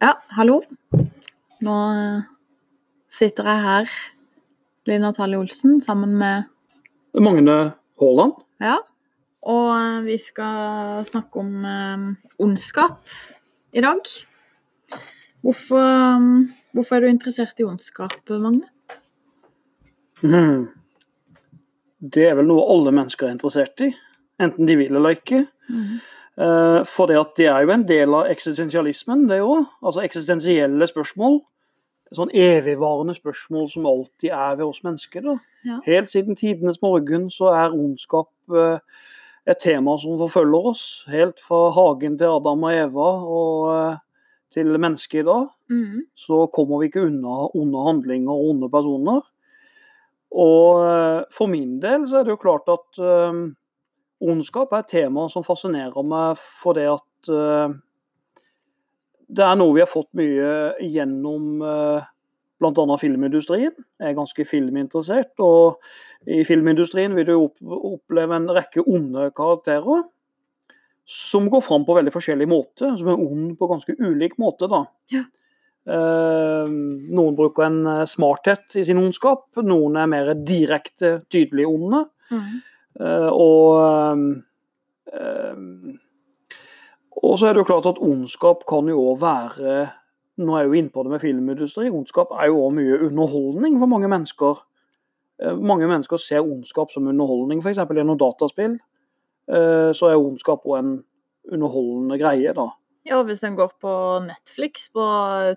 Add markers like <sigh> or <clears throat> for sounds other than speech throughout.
Ja, hallo. Nå eh, sitter jeg her, Linn Natalie Olsen, sammen med Magne Haaland. Ja. Og eh, vi skal snakke om eh, ondskap i dag. Hvorfor, hvorfor er du interessert i ondskap, Magne? Mm. Det er vel noe alle mennesker er interessert i, enten de vil eller ikke. Eh, For det, at det er jo en del av eksistensialismen, det òg. Altså eksistensielle spørsmål. Sånn evigvarende spørsmål som alltid er ved oss mennesker. Ja. Helt siden tidenes morgen så er ondskap eh, et tema som forfølger oss. Helt fra hagen til Adam og Eva og eh, til mennesket i dag. Mm. så kommer vi ikke unna onde handlinger og onde personer. Og eh, for min del så er det jo klart at eh, ondskap er et tema som fascinerer meg fordi at eh, det er noe vi har fått mye gjennom uh, bl.a. filmindustrien. Jeg er ganske filminteressert, og i filmindustrien vil du opp oppleve en rekke onde karakterer som går fram på veldig forskjellig måte, som er ond på ganske ulik måte. da. Ja. Eh, noen bruker en eh, smarthet i sin ondskap, noen er mer direkte tydelig onde. Mhm. Eh, og eh, og så er det jo klart at ondskap kan jo òg være Nå er jeg jo inne på det med filmindustri. Ondskap er jo òg mye underholdning for mange mennesker. Eh, Mange mennesker ser ondskap som underholdning, f.eks. gjennom dataspill. Eh, Så er ondskap òg en underholdende greie, da. Ja, hvis en går på Netflix, på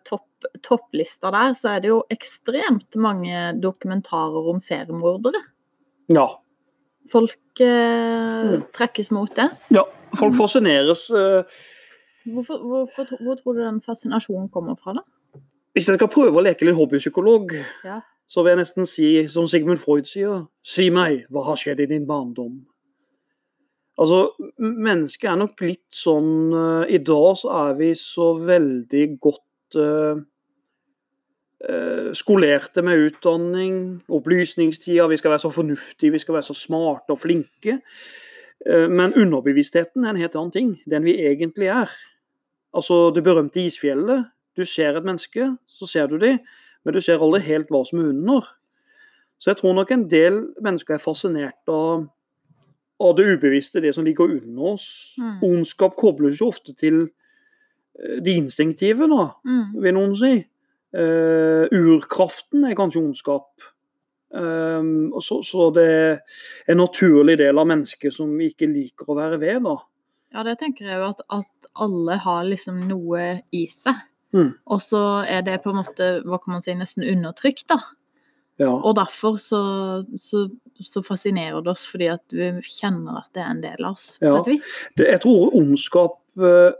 topp, topplista der, så er det jo ekstremt mange dokumentarer om seriemordere. Ja. Folk eh, Mm. trekkes mot det. ja. Folk fascineres. eh, Hvorfor, hvorfor, hvor tror du den fascinasjonen kommer fra, da? Hvis jeg skal prøve å leke litt hobbypsykolog, Ja. så vil jeg nesten si, som Sigmund Freud sier, si meg, hva har skjedd i din barndom? Altså, mennesket er nok litt sånn uh, I dag så er vi så veldig godt eh, skolerte med utdanning, opplysningstida, vi skal være så fornuftige, vi skal være så smarte og flinke. Eh, men underbevisstheten er en helt annen ting, den vi egentlig er. Altså det berømte isfjellet. Du ser et menneske, så ser du dem, men du ser aldri helt hva som er under. Så jeg tror nok en del mennesker er fascinert av, av det ubevisste, det som ligger under oss. Mm. Ondskap kobles jo ofte til de det instinktive, da, Mm. vil noen si. Eh, urkraften er kanskje ondskap. Um, og så, så det er en naturlig del av mennesket som vi ikke liker å være ved. da. Ja, det tenker jeg jo at, at alle har liksom noe i seg. Mm. Og så er det på en måte, hva kan man si, nesten undertrykt, da. Ja. Og derfor så, så, så fascinerer det oss, fordi at vi kjenner at det er en del av oss, Ja. på et vis. det, jeg tror ondskap eh,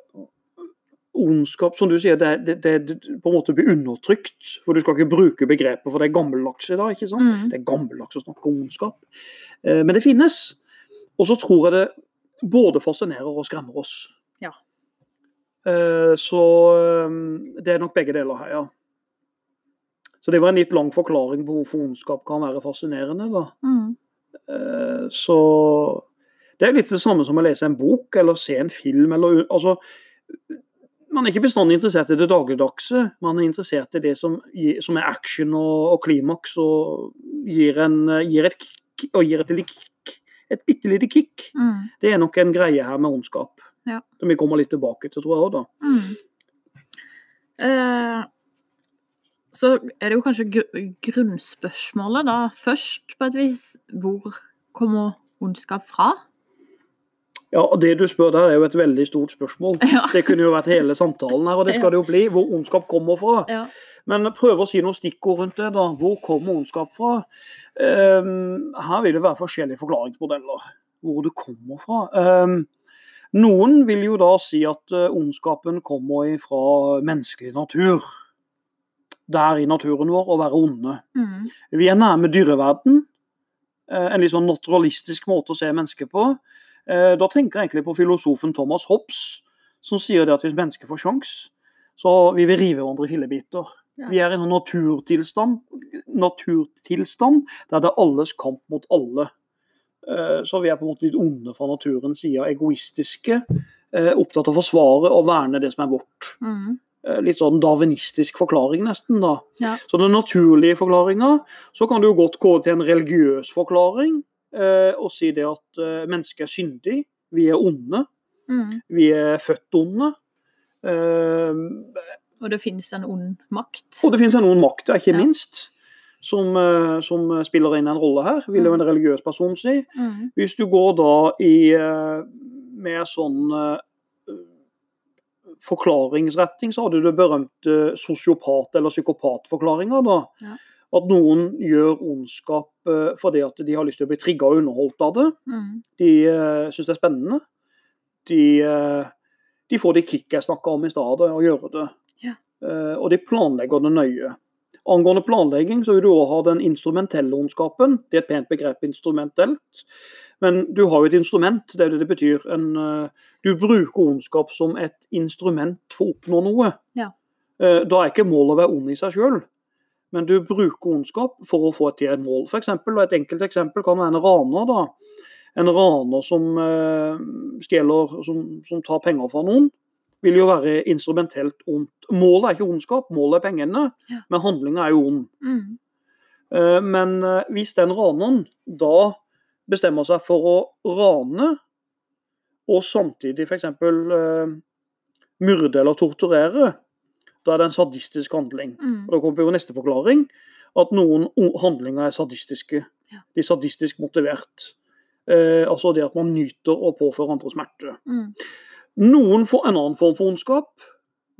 Ondskap, som du sier, det, det, det, på en måte blir undertrykt. For du skal ikke bruke begrepet, for det er gammeldags i dag. ikke sant? Mm. Det er gammeldags å snakke om ondskap. Eh, men det finnes. Og så tror jeg det både fascinerer og skremmer oss. Ja. Eh, så eh, det er nok begge deler her, ja. Så det var en litt lang forklaring på hvorfor ondskap kan være fascinerende. da. Mm. Eh, Så det er litt det samme som å lese en bok eller se en film. Eller, altså, man er ikke bestandig interessert i det dagligdagse. Man er interessert i det som, som er action og, og klimaks og gir, en, gir et og gir et, kick, et bitte lite kick. Mm. Det er nok en greie her med ondskap. Ja. Som vi kommer litt tilbake til, tror jeg òg, da. Mm. Eh, så er det jo kanskje gr grunnspørsmålet da først, på et vis. Hvor kommer ondskap fra? Ja, og Det du spør der, er jo et veldig stort spørsmål. Ja. Det kunne jo vært hele samtalen her, og det skal det jo bli. Hvor ondskap kommer fra. Ja. Men prøv å si noen stikkord rundt det. da. Hvor kommer ondskap fra? Um, her vil det være forskjellige forklaringsmodeller hvor det kommer fra. Um, noen vil jo da si at eh, ondskapen kommer fra menneskelig natur. Det er i naturen vår å være onde. Mm. Vi er nærme dyreverden. Eh, En litt sånn naturalistisk måte å se mennesker på. Eh, Da tenker jeg egentlig på filosofen Thomas Hobbes, som sier at hvis mennesker får sjans, så vil vi rive hverandre i fillebiter. Ja. Vi er i en naturtilstand, naturtilstand der det er alles kamp mot alle. Eh, Så vi er på en måte litt onde fra naturens side, egoistiske, eh, opptatt av å forsvare og verne det som er vårt. Mm. litt sånn darwinistisk forklaring, nesten. da. Ja. Så den naturlige forklaringa, så kan du godt gå til en religiøs forklaring og si det at eh, mennesket er syndig, vi er onde, Mm. vi er født onde. Eh, Og det finnes en ond makt. og det finnes en ond makt, ikke Ja. minst, som, eh, som spiller inn en rolle her, vil jo en religiøs person si. Mm. Hvis du går da i eh, mer sånn forklaringsretting, så hadde du det berømte sosiopat- eller psykopatforklaringa. da. Ja. At noen gjør ondskap eh, fordi at de har lyst til å bli trigga og underholdt av det. Mm. De uh, syns det er spennende. De, eh, de får de kick jeg snakka om i stad, og gjøre det. Ja. Eh, og de planlegger det nøye. Angående planlegging så vil du òg ha den instrumentelle ondskapen. Det er et pent begrep, instrumentelt. Men du har jo et instrument, det er det det betyr. En, eh, du bruker ondskap som et instrument for å oppnå noe. Ja. Eh, Da er ikke målet å være ond i seg sjøl, men du bruker ondskap for å få til et mål. For eksempel, et enkelt eksempel kan være en raner. da. En raner som eh, stjeler, som, som tar penger fra noen, vil jo være instrumentelt ondt. Målet er ikke ondskap, målet er pengene, Ja. men handlinga er jo ond. Mm. Eh, Men eh, hvis den raneren da bestemmer seg for å rane, og samtidig f.eks. Eh, myrde eller torturere, da er det en sadistisk handling. Mm. Og Da kommer på neste forklaring, at noen handlinger er sadistiske. Ja. De er sadistisk motivert. Eh, altså det at man nyter å påføre andre smerte. Mm. Noen får en annen form for ondskap.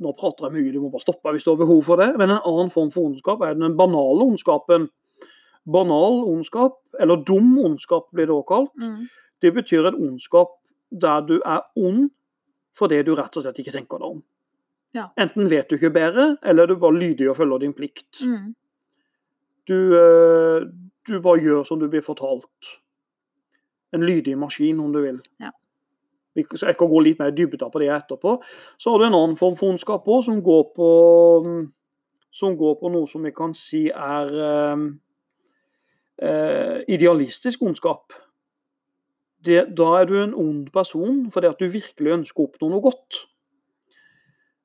Nå prater jeg mye, du må bare stoppe hvis du har behov for det. Men en annen form for ondskap er den banale ondskapen. Banal ondskap, eller dum ondskap blir det også kalt. Mm. Det betyr en ondskap der du er ond fordi du rett og slett ikke tenker deg om. Ja. Enten vet du ikke bedre, eller du bare lydig og følger din plikt. Mm. Du, eh, du bare gjør som du blir fortalt. En lydig maskin, om du vil. Ja. Så jeg kan gå litt mer i dybden på det etterpå. Så har du en annen form for ondskap òg, som, går på, mm, som går på noe som vi kan si er eh, eh, idealistisk ondskap. Det, da er du en ond person fordi at du virkelig ønsker å oppnå noe godt.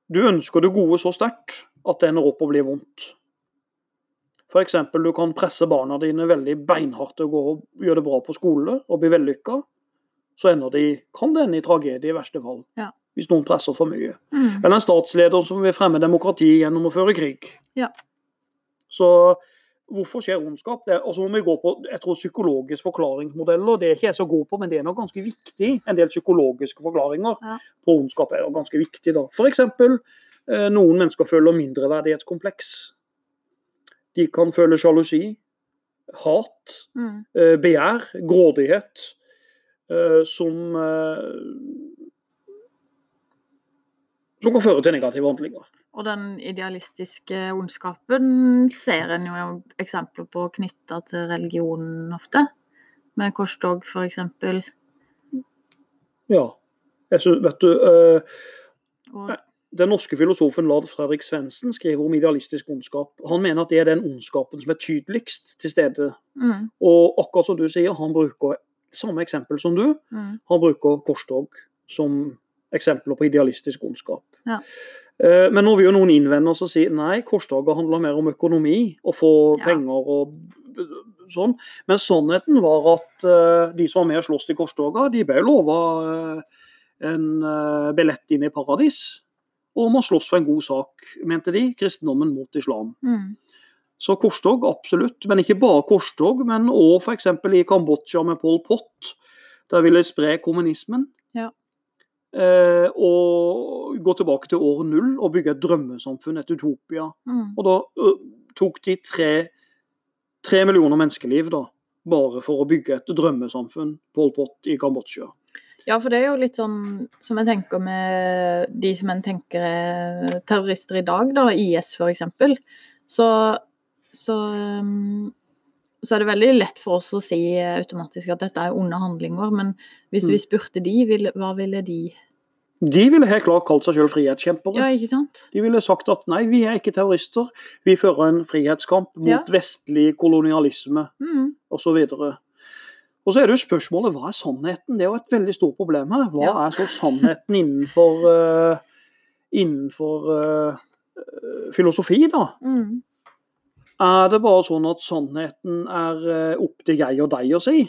Du ønsker det gode så sterkt at det ender opp å bli vondt. F.eks. du kan presse barna dine veldig beinhardt til å gå og gjøre det bra på skole og bli vellykka. Så ender de, kan det ende i tragedie i verste fall. Ja. Hvis noen presser for mye. Mm. Eller en statsleder som vil fremme demokrati gjennom å føre krig. Ja. Så hvorfor skjer ondskap? Det, og så må vi gå på jeg tror, psykologiske forklaringsmodeller. Det er ikke jeg så god på, men det er nok ganske viktig. En del psykologiske forklaringer Ja. på ondskap er ganske viktig. da. F.eks. Eh, noen mennesker føler mindreverdighetskompleks. De kan føle sjalusi, hat, Mm. eh, begjær, grådighet, eh, som som kan føre til negative handlinger. Og den idealistiske ondskapen ser en jo eksempler på knytta til religionen ofte. Med korstog, eksempel. Ja. Jeg synes, vet du, øh, Og Den norske filosofen Lard Fredrik Svendsen skriver om idealistisk ondskap. Han mener at det er den ondskapen som er tydeligst til stede. mm, Og akkurat som du sier, han bruker samme eksempel som du. mm, Han bruker korstog som eksempler på idealistisk ondskap. Ja. Eh, Men nå vil jo noen innvende oss og si nei, korsdager handler mer om økonomi, å få Ja. penger og sånn. Men sannheten var at eh, de som var med og sloss til korsdager, de ble lova eh, en billett inn i paradis. Og man slåss for en god sak, mente de. Kristendommen mot islam. mm, Så korstog, absolutt. Men ikke bare korstog, men òg f.eks. i Kambodsja med Pol Pot. Der ville spre kommunismen. Eh, og gå tilbake til år null og bygge et drømmesamfunn, et utopia. mm. Og da tok de tre, tre millioner menneskeliv da, bare for å bygge et drømmesamfunn, Pol Pot i Kambodsja. Ja, for det er jo litt sånn som jeg tenker med de som en tenker er terrorister i dag, da, IS eksempel. Så, så, um, så er det veldig lett for oss å si automatisk at dette er onde handlinger, men hvis Mm. vi spurte de, hva ville de De ville helt klart kalt seg selv frihetskjempere. Ja, ikke sant? De ville sagt at nei, vi er ikke terrorister, vi fører en frihetskamp mot Ja. vestlig kolonialisme Mm. osv. Og så er det jo spørsmålet hva er sannheten? Det er jo et veldig stort problem her. Hva Ja. er så sannheten innenfor, uh, innenfor uh, filosofi, da. Mm. Er det bare sånn at sannheten er eh, opp til jeg og deg å si?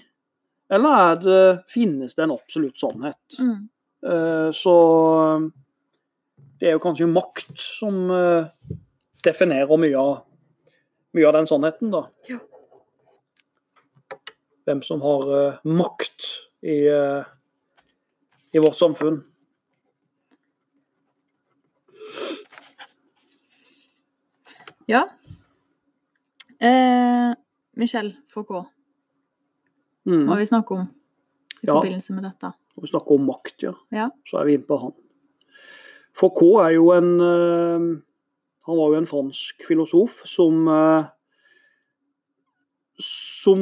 Eller er det, finnes det en absolutt sannhet? Mm. Eh, Så det er jo kanskje makt som eh, definerer mye av, mye av den sannheten, da. Ja. Hvem som har makt i, i vårt samfunn. Ja. Eh, Michel Foucault Mm. må vi snakke om i Ja. forbindelse med dette. Når vi snakker om makt, ja, Ja. så er vi inne på han. Foucault er jo en eh, Han var jo en fransk filosof som eh, som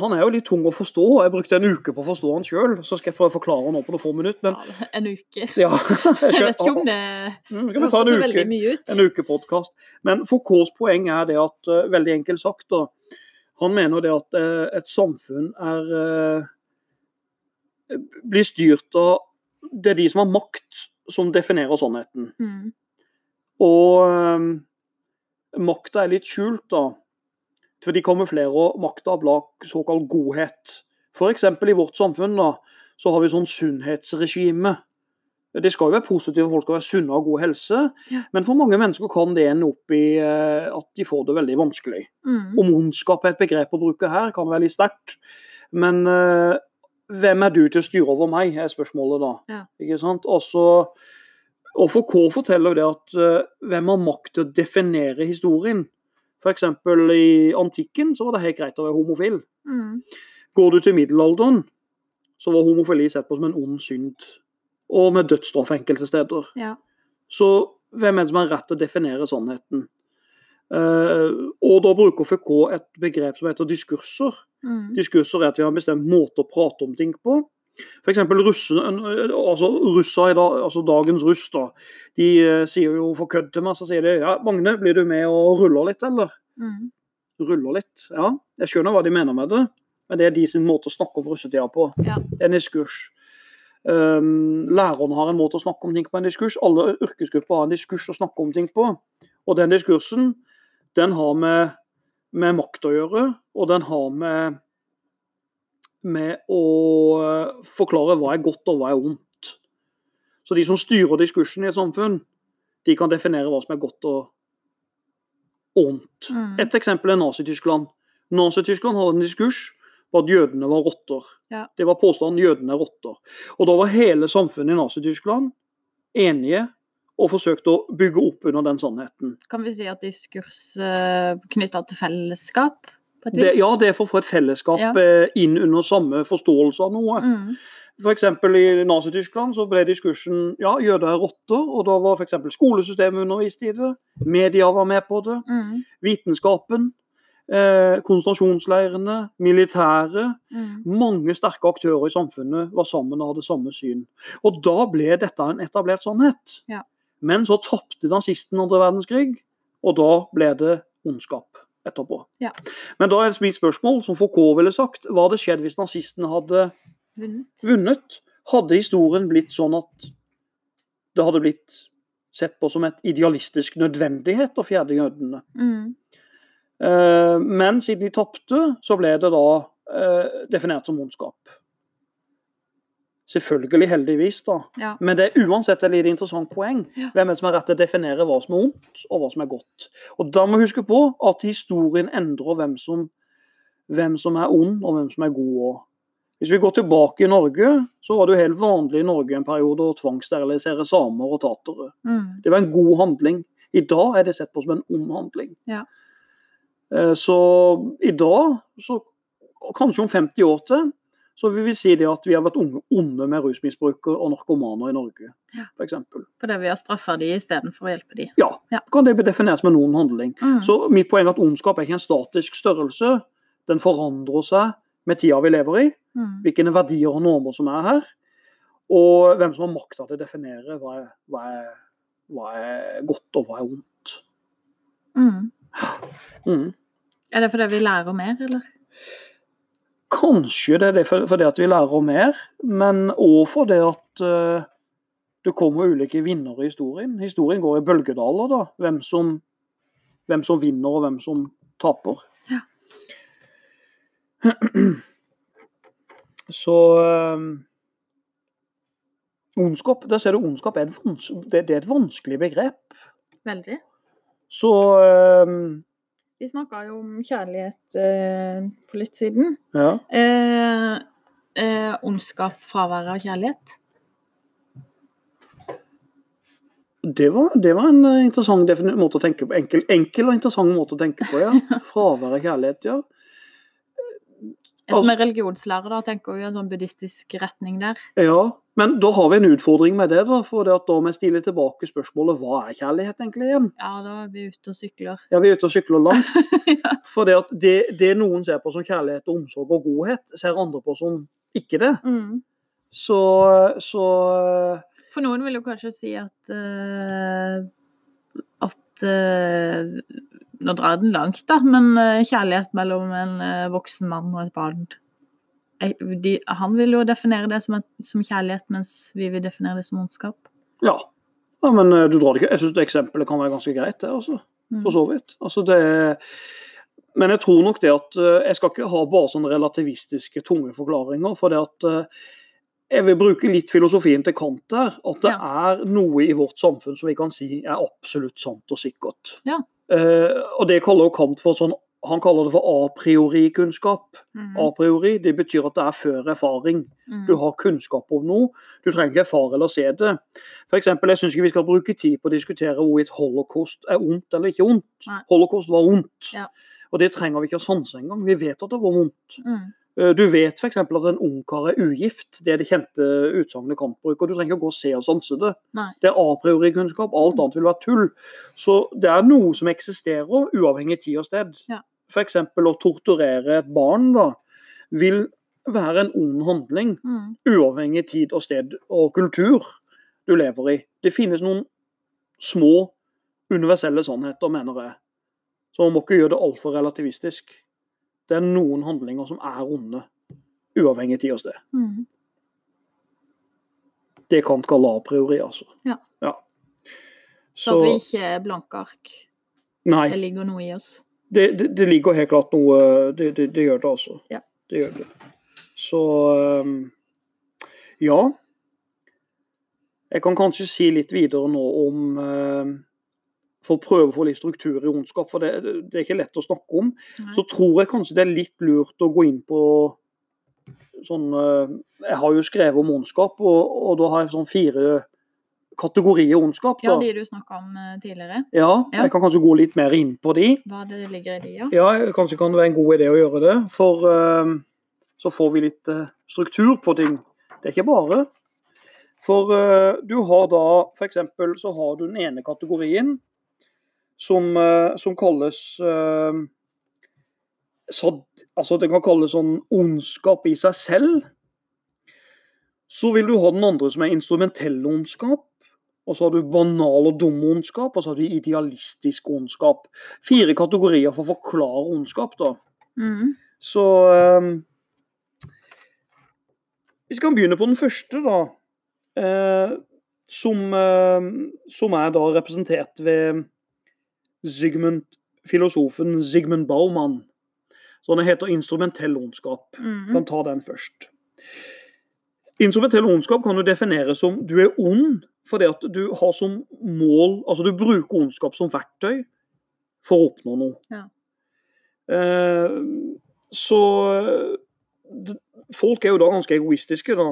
Han er jo litt tung å forstå. Jeg brukte en uke på å forstå han sjøl, så skal jeg prøve å forklare han nå på noen få minutter. Men Ja, en uke. <laughs> ja, Jeg vet ikke om det Mm, vi ta en uke, mye ut. en ukepodkast. Men Foucaults poeng er det at, eh, veldig enkelt sagt, da, han mener det at eh, et samfunn er eh, blir styrt av Det er de som har makt, som definerer sannheten. Mm. Og makta er litt skjult, da. For de kamuflerer makta bak såkalt godhet. F.eks. i vårt samfunn da, så har vi sånn sunnhetsregime. Det skal jo være positivt, folk skal være sunne og ha god helse, Ja. men for mange mennesker kan det ende opp i eh, at de får det veldig vanskelig. Mm. Om ondskap er et begrep å bruke her, kan være litt sterkt. Men uh, hvem er du til å styre over meg, er spørsmålet da. Ja. Ikke sant? Altså, og K forteller jo det at uh, hvem har makt til å definere historien? F.eks. i antikken så var det helt greit å være homofil. Mm. Går du til middelalderen, så var homofili sett på som en ond synd. Og med dødsstraff enkelte steder. Ja. Så hvem er det som har rett til å definere sannheten? Uh, og da bruker FK et begrep som heter diskurser. Mm. Diskurser er at vi har en bestemt måte å prate om ting på. F.eks. Altså, russa i dag, altså dagens russ, da, de eh, sier jo for kødd til meg, så sier de ja, Magne, blir du med og ruller litt, eller? Mm. Ruller litt. Ja, jeg skjønner hva de mener med det, men det er de sin måte å snakke om russetida på. Ja. En diskurs. Um, lærerne har en måte å snakke om ting på en diskurs. Alle yrkesgrupper har en diskurs å snakke om ting på. Og den diskursen, den har med, med makt å gjøre, og den har med med å eh, forklare hva er godt og hva er ondt. Så de som styrer diskursen i et samfunn, de kan definere hva som er godt og ondt. Mm. Et eksempel er Nazi-Tyskland. Nazi-Tyskland hadde en diskurs på at jødene var rotter. Ja. Det var påstanden jødene er rotter. Og da var hele samfunnet i Nazi-Tyskland enige og forsøkte å bygge opp under den sannheten. Kan vi si at diskurs uh, knytta til fellesskap, Det, ja, det er for å få et fellesskap Ja. eh, inn under samme forståelse av noe. Mm. F.eks. i Nazi-Tyskland så ble diskursen ja, jøder er rotter, og da var f.eks. skolesystemet undervist i det. Media var med på det. Mm. Vitenskapen. Eh, konsentrasjonsleirene. Militæret. Mm. Mange sterke aktører i samfunnet var sammen og hadde samme syn. Og da ble dette en etablert sannhet. Ja. Men så tapte nazisten andre verdenskrig, og da ble det ondskap etterpå. Ja. Men da er det mitt spørsmål, som Foucault ville sagt, hva hadde skjedd hvis nazistene hadde Vunnet. vunnet? Hadde historien blitt sånn at det hadde blitt sett på som et idealistisk nødvendighet å fjerne jødene? Mm. Eh, men siden de tapte, så ble det da eh, definert som ondskap. Selvfølgelig, heldigvis, da. Ja. Men det er uansett et lite interessant poeng. Ja. Hvem er det som har rett til å definere hva som er ondt, og hva som er godt. Og Da må vi huske på at historien endrer hvem som, hvem som er ond, og hvem som er god. også. Hvis vi går tilbake i Norge, så var det jo helt vanlig i Norge en periode å tvangssterilisere samer og tatere. Mm. Det var en god handling. I dag er det sett på som en ond handling. Ja. Eh, Så i dag, så, kanskje om 50 år til, så vil vi si det at vi har vært unge, onde med rusmisbrukere og narkomaner i Norge, Ja. f.eks. Fordi vi har straffa de istedenfor å hjelpe de. Ja, Ja. kan det defineres med noen handling. Mm. Så mitt poeng er at ondskap er ikke en statisk størrelse. Den forandrer seg med tida vi lever i, Mm. hvilke verdier og normer som er her, og hvem som har makta til å definere hva er, hva, er, hva er godt og hva er ondt. Mm. Mm. Er det fordi vi lærer mer, eller? Kanskje det er det for- fordi at vi lærer mer, men òg fordi at eh, det kommer ulike vinnere i historien. Historien går i bølgedaler, da. Hvem som, hvem som vinner, og hvem som taper. Ja. <clears throat> Så um, Ondskap, der ser du ondskap er et, det, det er et vanskelig begrep. Veldig. Så um, Vi snakka jo om kjærlighet eh, for litt siden. ja. Eh, eh, ondskap, fravær av kjærlighet. Det var, det var en eh, interessant måte å tenke på. Enkel, enkel og interessant måte å tenke på, ja. <laughs> Fravær av kjærlighet, ja. Jeg som er religionslærer, da, tenker vi en sånn buddhistisk retning der. Ja, men da har vi en utfordring med det, da. For det at da må vi stille tilbake spørsmålet hva er kjærlighet egentlig igjen? Ja, da er vi ute og sykler. Ja, vi er ute og sykler langt. <laughs> ja. For det at det, det noen ser på som kjærlighet og omsorg og godhet, ser andre på som ikke det. mm. Så, så For noen vil jo kanskje si at uh, at uh, Nå drar den langt, da, men eh, kjærlighet mellom en voksen mann og et barn de, Han vil jo definere det som, et, som kjærlighet, mens vi vil definere det som ondskap. ja. ja men eh, du drar det ikke. Jeg syns eksempelet kan være ganske greit, det. altså. Mm. For så vidt. Altså, det men jeg tror nok det at eh, jeg skal ikke ha bare sånne relativistiske, tunge forklaringer. For det at eh, jeg vil bruke litt filosofien til Kant der. At det er noe i vårt samfunn som vi kan si er absolutt sant og sikkert. Ja. Eh, og det kaller jo Kant for sånn Han kaller det for a priori-kunnskap. Mm. A priori det betyr at det er før erfaring. Mm. Du har kunnskap om noe. Du trenger ikke erfare eller se det. For eksempel, jeg syns ikke vi skal bruke tid på å diskutere hvorvidt holocaust er ondt eller ikke ondt. Nei. Holocaust var ondt. Ja. Og det trenger vi ikke å sanse engang. Vi vet at det var vondt. Mm. Eh, Du vet f.eks. at en ungkar er ugift. Det er det kjente utsagnet Kant bruker. Du trenger ikke å gå og se og sanse det. Nei. Det er a priori-kunnskap. Alt annet vil være tull. Så det er noe som eksisterer, uavhengig tid og sted. Ja. F.eks. å torturere et barn da, vil være en ond handling Mm. uavhengig tid og sted og kultur du lever i. Det finnes noen små universelle sannheter, mener jeg. Så man må ikke gjøre det altfor relativistisk. Det er noen handlinger som er onde, uavhengig tid og sted. Mm. Det kan kalle a priori, altså. Ja. Så Så, at vi ikke er blanke ark. nei, Det ligger noe i oss. Det, det, det ligger helt klart noe Det, det, det gjør det, altså. Ja. Det gjør det. Så ehm, ja. Jeg kan kanskje si litt videre nå om ehm, For å prøve å få litt struktur i ondskap, for det, det er ikke lett å snakke om. Nei. Så tror jeg kanskje det er litt lurt å gå inn på sånn eh, Jeg har jo skrevet om ondskap, og, og da har jeg sånn fire kategorier ondskap. Ja, de du snakka om eh, tidligere. Ja, Ja. jeg kan kanskje gå litt mer inn på de. Hva det ligger i de, ja. Ja, kanskje kan det være en god idé å gjøre det. For uh, så får vi litt uh, struktur på ting. Det er ikke bare. For uh, du har da f.eks. så har du den ene kategorien som, som kalles sad, Altså det kan kalles sånn ondskap i seg selv. Så vil du ha den andre som er instrumentell ondskap. Og så har du banal og dum ondskap, og så har du idealistisk ondskap. Fire kategorier for å forklare ondskap, da. Mm. Så ehm, Vi skal begynne på den første, da. Eh, som, eh, som er da representert ved Zygmunt, filosofen Zygmunt Baumann. Så den heter instrumentell ondskap. Mm. kan ta den først. Instrumentell ondskap kan du definere som du er ond fordi at du har som mål Altså du bruker ondskap som verktøy for å oppnå noe. Ja. Eh, så folk er jo da ganske egoistiske, da.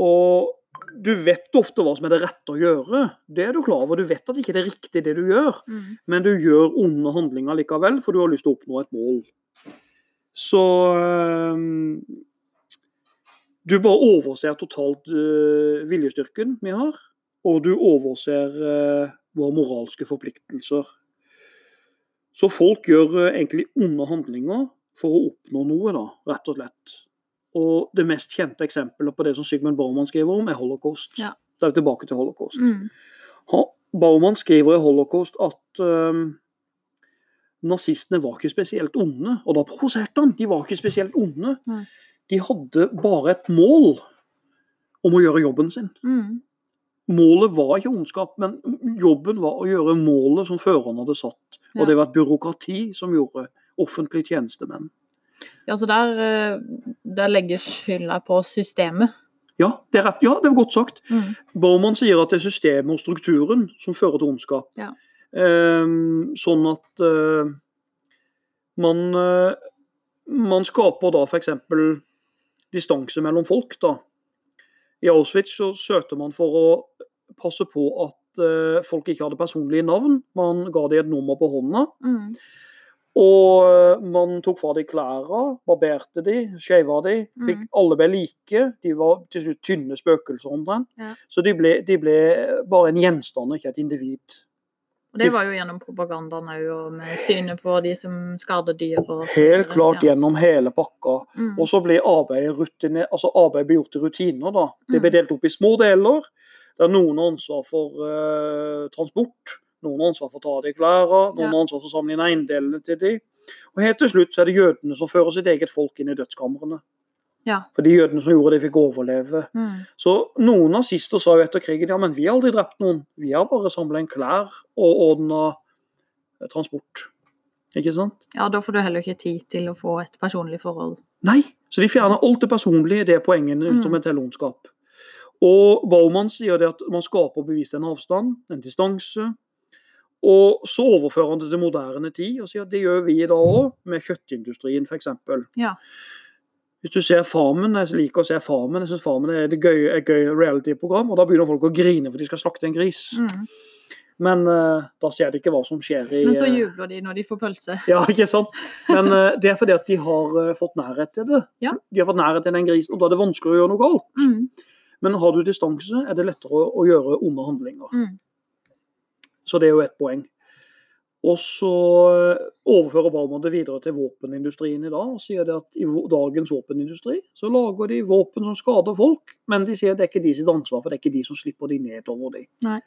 Og du vet ofte hva som er det rette å gjøre. Det er du klar over. Du vet at ikke det er riktig det du gjør Mm. men du gjør onde handlinger likevel, for du har lyst til å oppnå et mål. Så øhm, Du bare overser totalt øh, viljestyrken vi har, og du overser øh, våre moralske forpliktelser. Så folk gjør øh, egentlig onde handlinger for å oppnå noe, da, rett og slett. Og det mest kjente eksempelet på det som Sigmund Baumann skriver om, er holocaust. Ja. Da er vi tilbake til holocaust. Mm. Baumann skriver i Holocaust at øhm, nazistene var ikke spesielt onde. Og da provoserte han. De var ikke spesielt onde. Nei. De hadde bare et mål om å gjøre jobben sin. Mm. målet var ikke ondskap, men jobben var å gjøre målet som føreren hadde satt. Ja. Og det var et byråkrati som gjorde offentlige tjenestemenn. Ja, så der, eh, der legges skylda på systemet. Ja, det er, rett, ja, det var godt sagt. Mm. Baumann sier at det er systemet og strukturen som fører til ondskap. Ja. Ehm, sånn at eh, man, eh, man skaper da f.eks. distanse mellom folk. da. I Auschwitz så søkte man for å passe på at eh, folk ikke hadde personlige navn. Man ga dem et nummer på hånda. Mm. Og eh, man tok fra de klærne, barberte de, skeiva de. Fikk, Mm. Alle ble like. De var til slutt tynne spøkelser omtrent. Ja. Så de ble, de ble bare en gjenstand, ikke et individ. Og det var jo gjennom propagandaen òg, og med synet på de som skader dyr. Og Helt klart Ja. gjennom hele pakka. Mm. Og så ble arbeidet, rutine, altså arbeidet ble gjort til rutiner. da. Det ble Mm. delt opp i små deler, der noen har ansvar for uh, transport, noen har ansvar for å ta av de klærne, noen Ja. ansvar for å samle inn eiendelene til de. Og helt til slutt så er det jødene som fører sitt eget folk inn i dødskamrene. Ja. For de jødene som gjorde det, fikk overleve. Mm. Så noen nazister sa jo etter krigen ja, men vi har aldri drept noen. Vi har bare samla inn klær og ordna transport. Ikke sant? ja, da får du heller ikke tid til å få et personlig forhold. Nei, så de fjerner alt det personlige, det er poenget med et ondskap. Og Baumann sier det at man skaper bevisst en avstand, en distanse. Og så overfører han det til moderne tid og sier at det gjør vi i dag òg, med kjøttindustrien f.eks. Ja. Hvis du ser Farmen, jeg liker å se Farmen, jeg syns Farmen er et gøy, et gøy reality-program, og da begynner folk å grine for de skal slakte en gris. Mm. Men uh, da ser de ikke hva som skjer i Men så eh, jubler de når de får pølse. ja, ikke sant? Men uh, det er fordi at de har uh, fått nærhet til det. Ja. De har fått nærhet til den grisen, og da er det vanskelig å gjøre noe galt. Mm. Men har du distanse, er det lettere å, å gjøre onde handlinger. Mm. Så det er jo ett poeng. Og så eh, overfører Baumann det videre til våpenindustrien i dag. og sier det at I dagens våpenindustri så lager de våpen som skader folk, men de sier det er ikke de sitt ansvar, for det er ikke de som slipper de nedover de. Nei.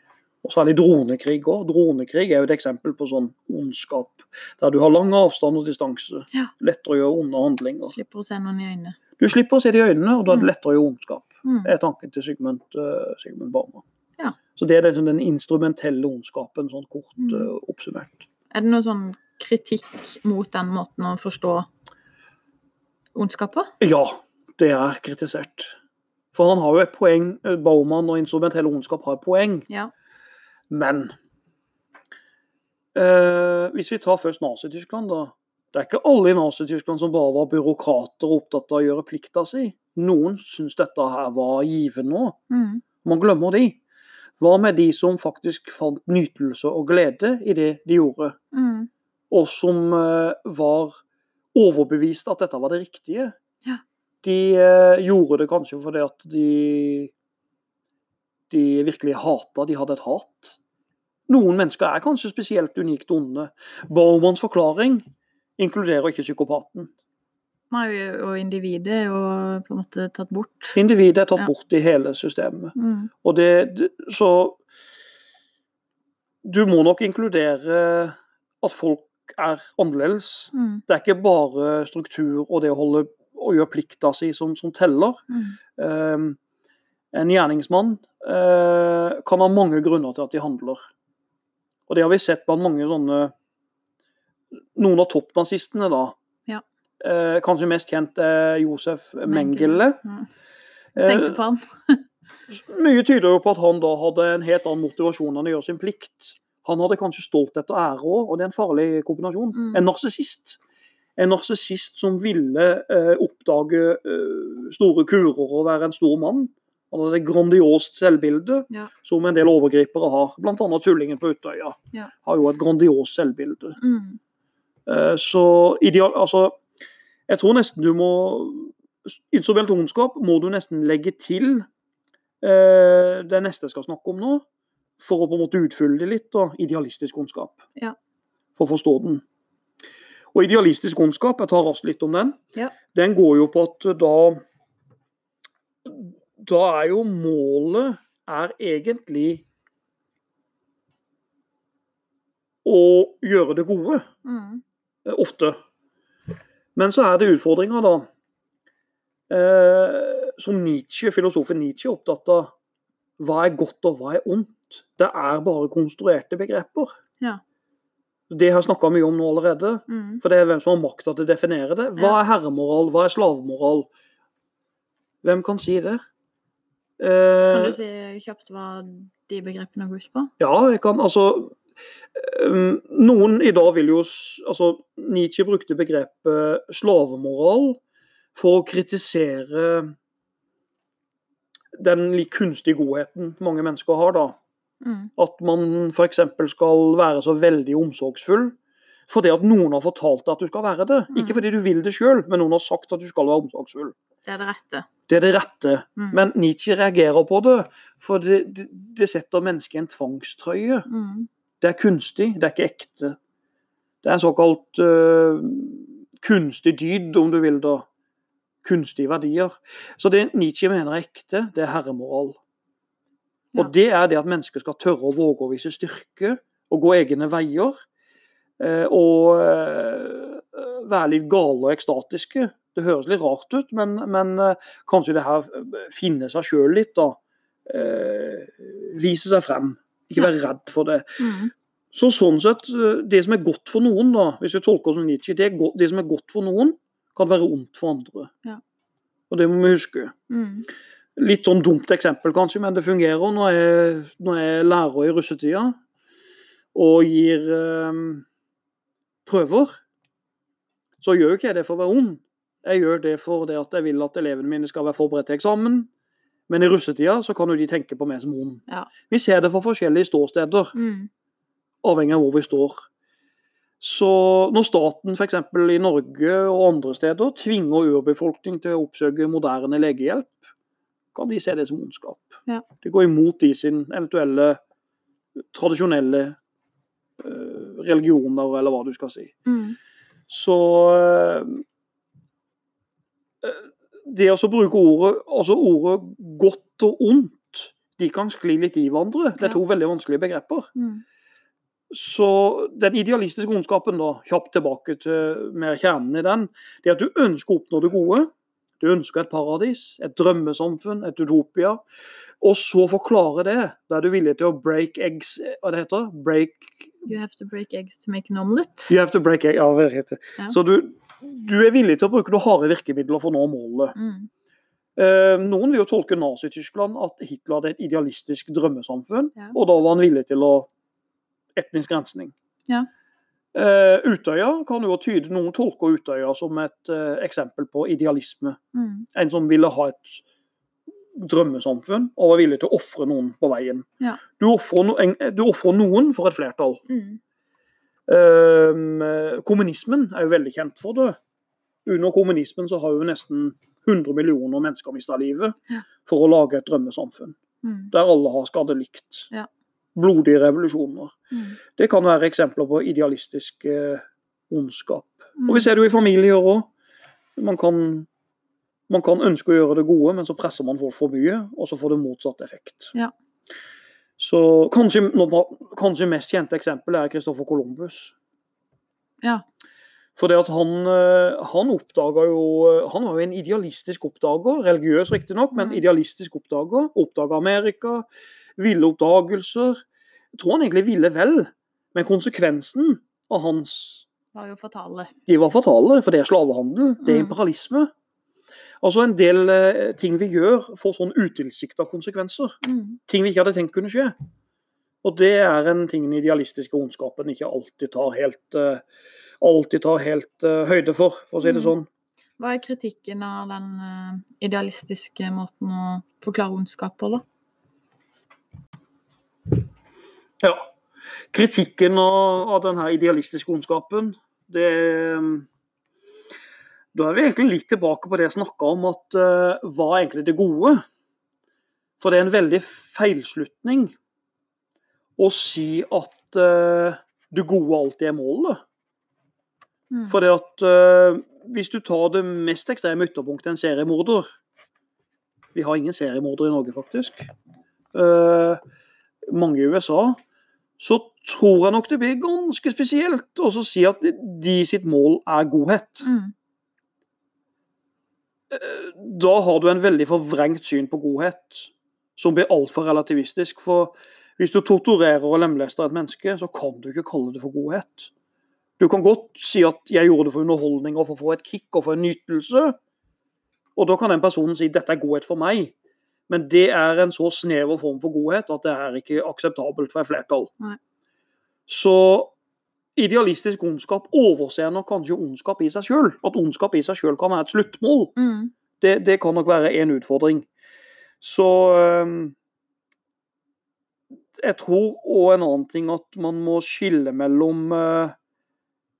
Og så er dronekrig òg. Dronekrig er jo et eksempel på sånn ondskap. Der du har lang avstand og distanse. Ja. Lettere å gjøre onde handlinger. Slipper å se noen i øynene. Du slipper å se det i øynene, og da er det Mm. lettere å gjøre ondskap. Mm. Er tanken til Sigmund, uh, Sigmund Baumann. Så det er liksom den instrumentelle ondskapen, sånn kort eh, oppsummert. Er det noe sånn kritikk mot den måten å forstå ondskap på? Ja, det er kritisert. For han har jo et poeng, eh, Baumann og instrumentell ondskap har et poeng, Ja. men eh, Hvis vi tar først Nazi-Tyskland, da. Det er ikke alle i Nazi-Tyskland som bare var byråkrater og opptatt av å gjøre plikta si. Noen syns dette her var givende òg. Mm. Man glemmer de. Hva med de som faktisk fant nytelse og glede i det de gjorde? Mm. og som eh, var overbevist at dette var det riktige. Ja. De eh, gjorde det kanskje fordi at de de virkelig hata, de hadde et hat. Noen mennesker er kanskje spesielt unikt onde. Baumanns forklaring inkluderer ikke psykopaten. Nei, og individet jo på en måte tatt bort. Individet er tatt Ja. bort i hele systemet. Mm. Og det, det Så du må nok inkludere at folk er annerledes. Mm. Det er ikke bare struktur og det å holde å gjøre plikta si som, som teller. Mm. Um, en gjerningsmann uh, kan ha mange grunner til at de handler. Og det har vi sett blant mange sånne Noen av toppnazistene, da. Eh, kanskje mest kjent er Josef Mengele. Mm. Tenkte Eh, på han. mye tyder jo på at han da hadde en helt annen motivasjon enn å gjøre sin plikt. Han hadde kanskje stolthet og ære òg, og det er en farlig kombinasjon. Mm. En narsissist. En narsissist som ville eh, oppdage eh, store kurer og være en stor mann. Han hadde et grandiost selvbilde, Ja. som en del overgripere har. Bl.a. tullingen på Utøya Ja. har jo et grandiost selvbilde. Mm. Eh, så ideal, altså, jeg tror nesten du må Instrument ondskap må du nesten legge til eh, det neste jeg skal snakke om nå, for å på en måte utfylle det litt. Da, idealistisk ondskap. Ja. For å forstå den. Og idealistisk ondskap, jeg tar raskt litt om den, Ja. den går jo på at da Da er jo målet er egentlig å gjøre det gode Mm. eh, ofte. Men så er det utfordringer, da. Eh, som Nietzsche, filosofen Nietzsche er opptatt av. hva er godt og hva er ondt? Det er bare konstruerte begreper. Ja. Det har jeg snakka mye om nå allerede. Mm. For det er hvem som har makta til å definere det. Hva er herremoral, hva er slavemoral? Hvem kan si det? Kan Eh, du si kjapt hva de begrepene går ut på? ja, jeg kan altså Noen i dag vil jo altså Nietzsche brukte begrepet slavemoral for å kritisere den kunstige godheten mange mennesker har, da. Mm. At man f.eks. skal være så veldig omsorgsfull fordi at noen har fortalt deg at du skal være det. Mm. Ikke fordi du vil det sjøl, men noen har sagt at du skal være omsorgsfull. Det er det rette. Det er det rette. Mm. Men Nietzsche reagerer på det, for det, det, det setter mennesket i en tvangstrøye. Mm. Det er kunstig, det er ikke ekte. Det er en såkalt uh, kunstig dyd, om du vil da. Kunstige verdier. Så det Nietzsche mener er ekte, det er herremoral. Og det er det at mennesker skal tørre å våge å vise styrke og gå egne veier. eh, Og eh, være litt gale og ekstatiske. Det høres litt rart ut, men, men kanskje det her finne seg sjøl litt, da. Vise seg frem. Ikke være redd for det. Mm. Så sånn sett, eh, Det som er godt for noen, da, hvis vi tolker som Nietzsche, det, er go- det som er godt for noen, kan være ondt for andre. Ja. Og det må vi huske. Mm. Litt sånn dumt eksempel, kanskje, men det fungerer. Når jeg, når jeg er lærer i russetida og gir eh, prøver, så gjør jo ikke jeg det for å være ond. Jeg gjør det for det at jeg vil at elevene mine skal være forberedt til eksamen. Men i russetida så kan jo de tenke på meg som ond. Ja. Vi ser det fra forskjellige ståsteder Mm. avhengig av hvor vi står. Så når staten f.eks. i Norge og andre steder tvinger urbefolkning til å oppsøke moderne legehjelp, kan de se det som ondskap. Ja. Det går imot de sin eventuelle tradisjonelle eh, religioner, eller hva du skal si. Mm. Så eh, det å bruke ordet, altså ordet godt og ondt, de kan skli litt i hverandre. Det er to veldig vanskelige begreper. Mm. Så den idealistiske ondskapen, da, kjapt tilbake til mer kjernen i den, det er at du ønsker å oppnå det gode. Du ønsker et paradis, et drømmesamfunn, et utopia. Og så forklare det. Da er du villig til å break eggs Hva det heter Break You have to break eggs to make an omelette. You have to break eggs. Ja, det heter. Ja. Så du, du er villig til å bruke noen harde virkemidler for å nå målet. Mm. Eh, noen vil jo tolke Nazi-Tyskland at Hitler hadde et idealistisk drømmesamfunn, Ja. og da var han villig til å etnisk rensning. Ja. Eh, Utøya kan jo tyde Noen tolker Utøya som et eh, eksempel på idealisme. Mm. En som ville ha et drømmesamfunn og var villig til å ofre noen på veien. Ja. Du ofrer no, noen for et flertall. Mm. Eh, kommunismen er jo veldig kjent for det. Under kommunismen så har jo nesten 100 millioner mennesker mista livet for å lage et drømmesamfunn Mm. der alle har skadet likt. Ja. Blodige revolusjoner. Mm. Det kan være eksempler på idealistisk eh, ondskap. Mm. Og Vi ser det jo i familier òg. Man, man kan ønske å gjøre det gode, men så presser man folk for mye, og så får det motsatt effekt. Ja. Så kanskje, kanskje mest kjente eksempel er Christoffer Columbus. Ja. For det at han, eh, han oppdaga jo Han var jo en idealistisk oppdager, religiøs riktignok, men Mm. idealistisk oppdager. Oppdaga Amerika, ville oppdagelser. Jeg tror han egentlig ville vel, men konsekvensen av hans Var jo fatale. de var fatale, for det er slavehandel, det er Mm. imperialisme. Altså En del eh, ting vi gjør, får sånn utilsikta konsekvenser. Mm. Ting vi ikke hadde tenkt kunne skje. Og det er en ting den idealistiske ondskapen ikke alltid tar helt, eh, alltid tar helt eh, høyde for, for å si det Mm. sånn. Hva er kritikken av den eh, idealistiske måten å forklare ondskap på, da? Ja. Kritikken av, av denne idealistiske ondskapen, det Da er vi egentlig litt tilbake på det jeg snakka om, at uh, hva er egentlig det gode? For det er en veldig feilslutning å si at uh, det gode alltid er målet. Mm. For det at uh, hvis du tar det mest ekstreme ytterpunktet, en seriemorder Vi har ingen seriemordere i Norge, faktisk. Uh, mange i USA. Så tror jeg nok det blir ganske spesielt å si at de sitt mål er godhet. Mm. Da har du en veldig forvrengt syn på godhet. som blir altfor relativistisk. For hvis du torturerer og lemlester et menneske, så kan du ikke kalle det for godhet. Du kan godt si at 'jeg gjorde det for underholdning og for å få et kick og for en nytelse'. Og da kan den personen si 'dette er godhet for meg'. Men det er en så snever form for godhet at det er ikke akseptabelt for et flertall. Nei. Så idealistisk ondskap overser nok kanskje ondskap i seg sjøl. At ondskap i seg sjøl kan være et sluttmål. Mm. Det, det kan nok være en utfordring. Så øhm, jeg tror òg en annen ting at man må skille mellom øh,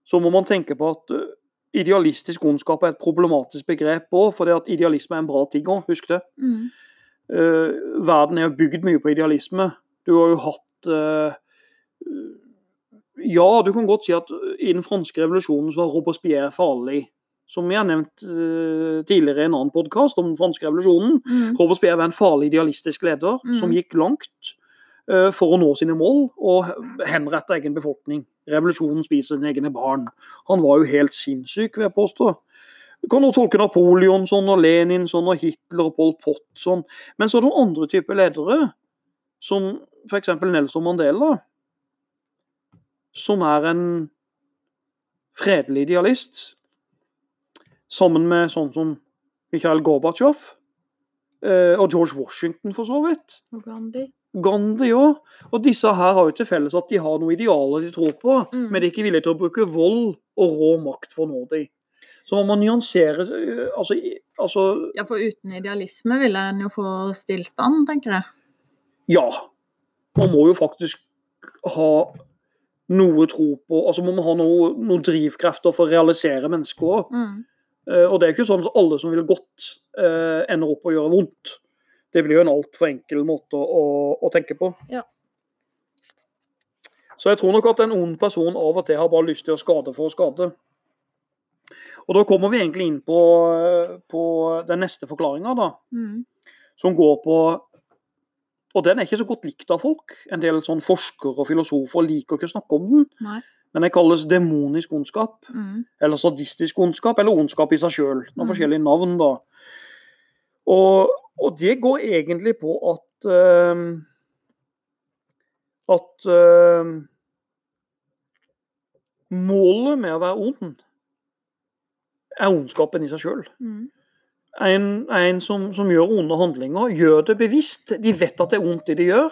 Så må man tenke på at øh, idealistisk ondskap er et problematisk begrep òg, det at idealisme er en bra ting òg, husk det. Mm. Eh, verden er jo bygd mye på idealisme. Du har jo hatt eh, Ja, du kan godt si at i den franske revolusjonen så var Robespierre farlig. Som jeg har nevnt uh, tidligere i en annen podkast om den franske revolusjonen. Mm. Robespierre var en farlig idealistisk leder Mm. som gikk langt uh, for å nå sine mål og henrette egen befolkning. Revolusjonen spiser sine egne barn. Han var jo helt sinnssyk, vil jeg påstå. Du kan også tolke Napoleon sånn, og Lenin sånn, og Hitler og Pol Pot sånn. Men så er det andre typer ledere, som f.eks. Nelson Mandela, som er en fredelig idealist, sammen med sånn som Mikhail Gorbatsjov eh, og George Washington, for så vidt. Og Gandhi. Gandhi òg. Og disse her har jo til felles at de har noen idealer de tror på, Mm. men de er ikke villige til å bruke vold og rå makt for å nå dem. Så man må nyansere øh, altså, altså Ja, for uten idealisme ville en jo få stillstand, tenker jeg. ja. Man må jo faktisk ha noe tro på altså Man må ha noe, noen drivkrefter for å realisere mennesket òg. Mm. Og det er ikke sånn at alle som vil godt, uh, ender opp å gjøre vondt. Det blir jo en altfor enkel måte å, å tenke på. Ja. Så jeg tror nok at en ond person av og til har bare lyst til å skade for å skade. Og da kommer vi egentlig inn på, på den neste forklaringa, da. Mm. Som går på Og den er ikke så godt likt av folk. En del sånn forskere og filosofer liker ikke å snakke om den. Nei. Men den kalles demonisk ondskap Mm. eller sadistisk ondskap, eller ondskap i seg sjøl. Noen Mm. forskjellige navn, da. Og, og det går egentlig på at uh, At uh, målet med å være ond er ondskapen i seg sjøl. Mm. En, en som, som gjør onde handlinger, gjør det bevisst. De vet at det er ondt det de gjør,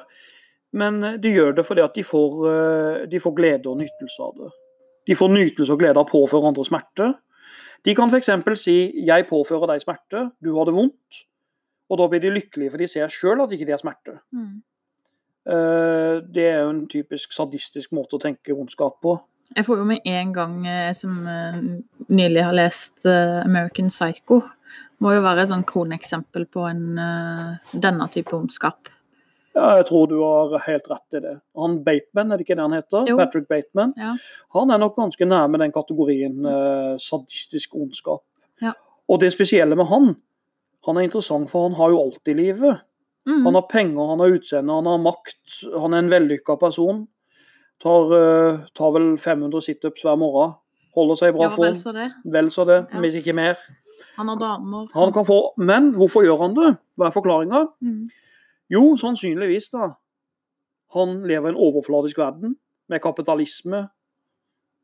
men de gjør det fordi at de får, eh, de får glede og nytelse av det. De får nytelse og glede av å påføre andre smerte. De kan f.eks. si 'jeg påfører deg smerte, du har det vondt'. Og da blir de lykkelige, for de ser sjøl at ikke de har smerte. Mm. Eh, Det er jo en typisk sadistisk måte å tenke ondskap på. Jeg får jo med en gang, eh, som eh, nylig har lest eh, American Psycho, må jo være et sånn kroneksempel på en, eh, denne type ondskap. Ja, jeg tror du har helt rett i det. Han Bateman, er det ikke det han heter? Jo. Patrick Bateman. Ja. Han er nok ganske nærme den kategorien eh, sadistisk ondskap. Ja. Og det spesielle med han, han er interessant, for han har jo alt i livet. Mm. Han har penger, han har utseende, han har makt. Han er en vellykka person. Tar, uh, tar vel 500 situps hver morgen. Holder seg i bra Ja, vel form. så det. Vel så det, Ja. hvis ikke mer. Han har damer. Han kan få, men hvorfor gjør han det? Hva er forklaringa? Mm. Jo, sannsynligvis, da. Han lever i en overfladisk verden med kapitalisme.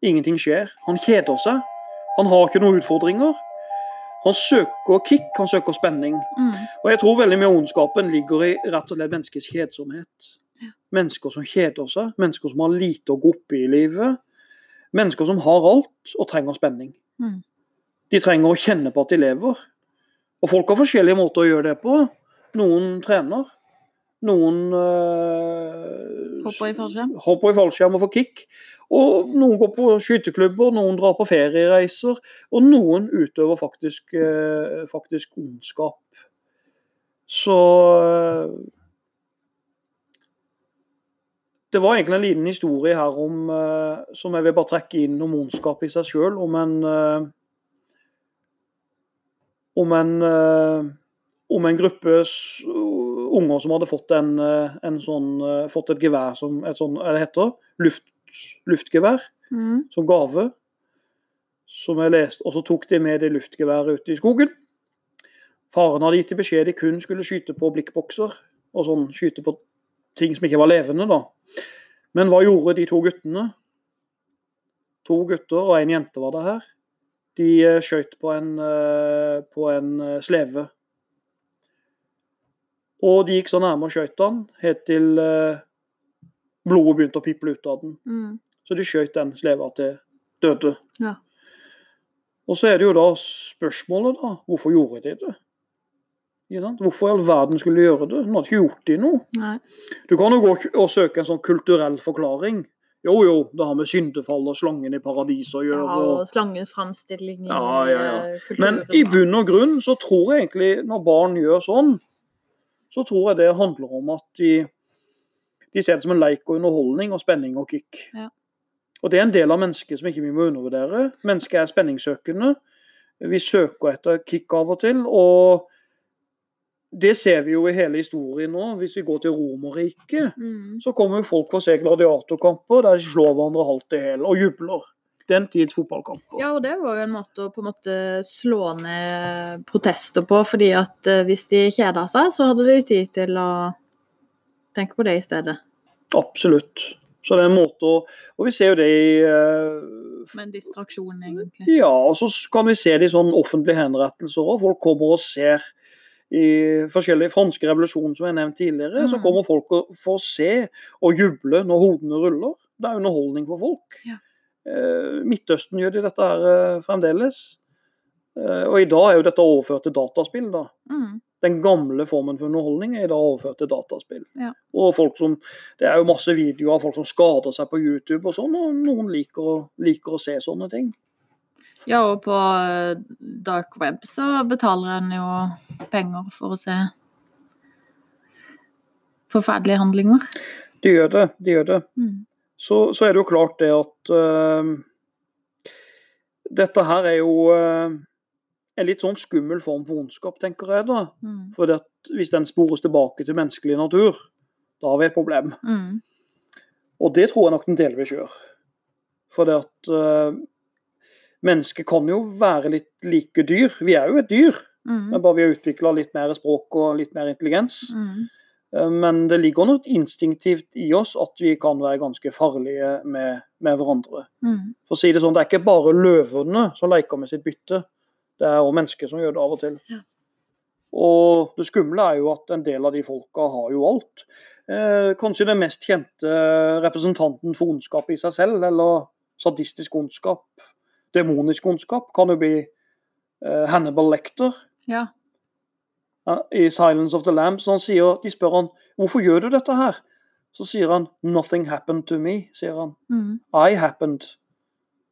Ingenting skjer. Han kjeder seg. Han har ikke noen utfordringer. Han søker kick, han søker spenning. Mm. Og jeg tror veldig mye av ondskapen ligger i rett og slett menneskets kjedsomhet. Ja. Mennesker som kjeder seg, mennesker som har lite å gå opp i i livet. Mennesker som har alt og trenger spenning. Mm. De trenger å kjenne på at de lever. Og folk har forskjellige måter å gjøre det på. Noen trener. Noen øh, Hopper i fallskjerm. hopper i fallskjerm og får kick. Og noen går på skyteklubber, noen drar på feriereiser. Og noen utøver faktisk, øh, faktisk ondskap. Så øh, Det var egentlig en liten historie her om, som jeg vil bare trekke inn om ondskap i seg sjøl. Om en om en, øh, om en gruppe unger som hadde fått, en, øh, en sånn, øh, fått et gevær som et sånn, det heter, luft, luftgevær Mm. som gave. Som jeg leste, og så tok de med det luftgeværet ut i skogen. Faren hadde gitt dem beskjed de kun skulle skyte på blikkbokser. og sånn skyte på ting som ikke var levende, da. Men hva gjorde de to guttene? To gutter og en jente var det her. De eh, skjøt på en, eh, på en eh, sleve. Og de gikk så nærme og skjøt han, helt til blodet begynte å piple ut av den. Mm. Så de skjøt den sleva til døde. Ja. Og så er det jo da spørsmålet, da. Hvorfor gjorde de det? Hvorfor i all verden skulle de gjøre det? De hadde ikke gjort de noe. Nei. Du kan jo gå og søke en sånn kulturell forklaring. Jo jo, det har med syndefall og slangen i paradiset å Ja, gjøre. og og... slangens framstilling Ja, ja, ja. eh. Men i bunn og grunn så tror jeg egentlig, når barn gjør sånn, så tror jeg det handler om at de, de ser det som en leik og underholdning og spenning og kick. Ja. Og det er en del av mennesket som ikke vi må undervurdere. Mennesket er spenningssøkende. Vi søker etter kick av og til. og det ser vi jo i hele historien nå. Hvis vi går til Romerriket, mm. så kommer jo folk for å se gladiatorkamper der de slår hverandre halvt i hæl og jubler. Den tids fotballkamper. Ja, og det var jo en måte å på en måte slå ned protester på, fordi at eh, hvis de kjeda seg, så hadde de tid til å tenke på det i stedet. Absolutt. Så det er en måte å Og vi ser jo det i uh, Med en distraksjon, egentlig. Ja, og så kan vi se det i sånn offentlige henrettelser òg. Folk kommer og ser i forskjellige franske revolusjoner som jeg nevnt tidligere. Så Mm. kommer folk og- får se og juble når hodene ruller. Det er underholdning for folk. Ja. Eh, Midtøsten gjør de dette her eh, fremdeles. Eh, og i dag er jo dette overført til dataspill. da. Mm. Den gamle formen for underholdning er i dag overført til dataspill. Ja. Og folk som, Det er jo masse videoer av folk som skader seg på YouTube og sånn, og noen liker, å- liker å se sånne ting. Ja, og på eh, dark web så betaler en jo penger for å se forferdelige handlinger. De gjør det. de gjør det. Mm. Så, så er det jo klart det at uh, Dette her er jo uh, en litt sånn skummel form for ondskap, tenker jeg. da. Mm. For hvis den spores tilbake til menneskelig natur, da har vi et problem. Mm. Og det tror jeg nok den delvis gjør. For det at øh, mennesker kan jo være litt like dyr. Vi er jo et dyr, Mm. men bare vi har utvikla litt mer språk og litt mer intelligens. Mm. Eh, Men det ligger noe instinktivt i oss at vi kan være ganske farlige med, med hverandre. Mm. For å si Det sånn, det er ikke bare løvene som leker med sitt bytte, det er òg mennesker som gjør det av og til. Ja. Og det skumle er jo at en del av de folka har jo alt. Eh, kanskje den mest kjente representanten for ondskap i seg selv, eller sadistisk ondskap, demonisk ondskap, kan jo bli uh, Hannibal Lecter Ja. uh, i 'Silence of the Lambs'. Han sier, de spør han hvorfor gjør du dette her. Så sier han 'nothing happened to me'. sier han. Mm. I happened.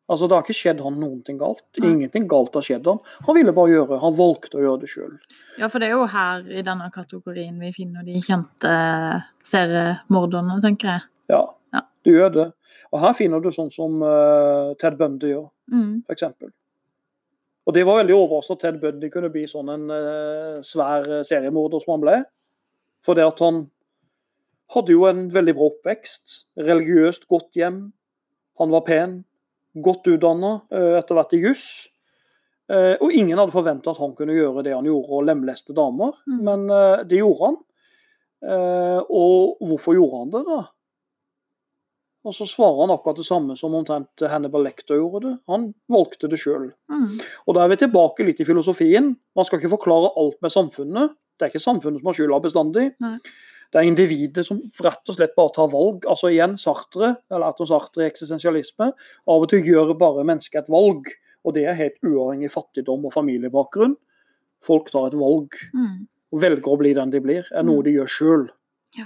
Altså, Det har ikke skjedd han noen ting galt. Ja. Ingenting galt har skjedd han. Han ville bare gjøre, han valgte å gjøre det sjøl. ja, for det er jo her i denne kategorien vi finner de kjente seriemorderne, tenker jeg. Ja, Ja. du gjør det. Og her finner du sånn som uh, Ted Bundy gjør, Mm. f.eks. Og det var veldig overraskende at Ted Bundy kunne bli sånn en uh, svær eh, seriemorder som han ble. For det at han hadde jo en veldig bra oppvekst. Religiøst godt hjem. Han var pen. Godt utdanna, etter hvert i juss. Uh, og ingen hadde forventa at han kunne gjøre det han gjorde, og lemleste damer. Mm. Men eh, det gjorde han. Eh, og hvorfor gjorde han det, da? Og så svarer han akkurat det samme som omtrent Hannibal Lecter gjorde det. Han valgte det sjøl. Mm. Og da er vi tilbake litt i filosofien. Man skal ikke forklare alt med samfunnet. Det er ikke samfunnet som har skylda bestandig. Nei. Det er individet som rett og slett bare tar valg. Altså igjen, Sartre, jeg har lært om Sartre i eksistensialisme. Av og til gjør bare mennesket et valg. Og det er helt uavhengig fattigdom og familiebakgrunn. Folk tar et valg Mm. og velger å bli den de blir, er noe Mm. de gjør sjøl. Ja.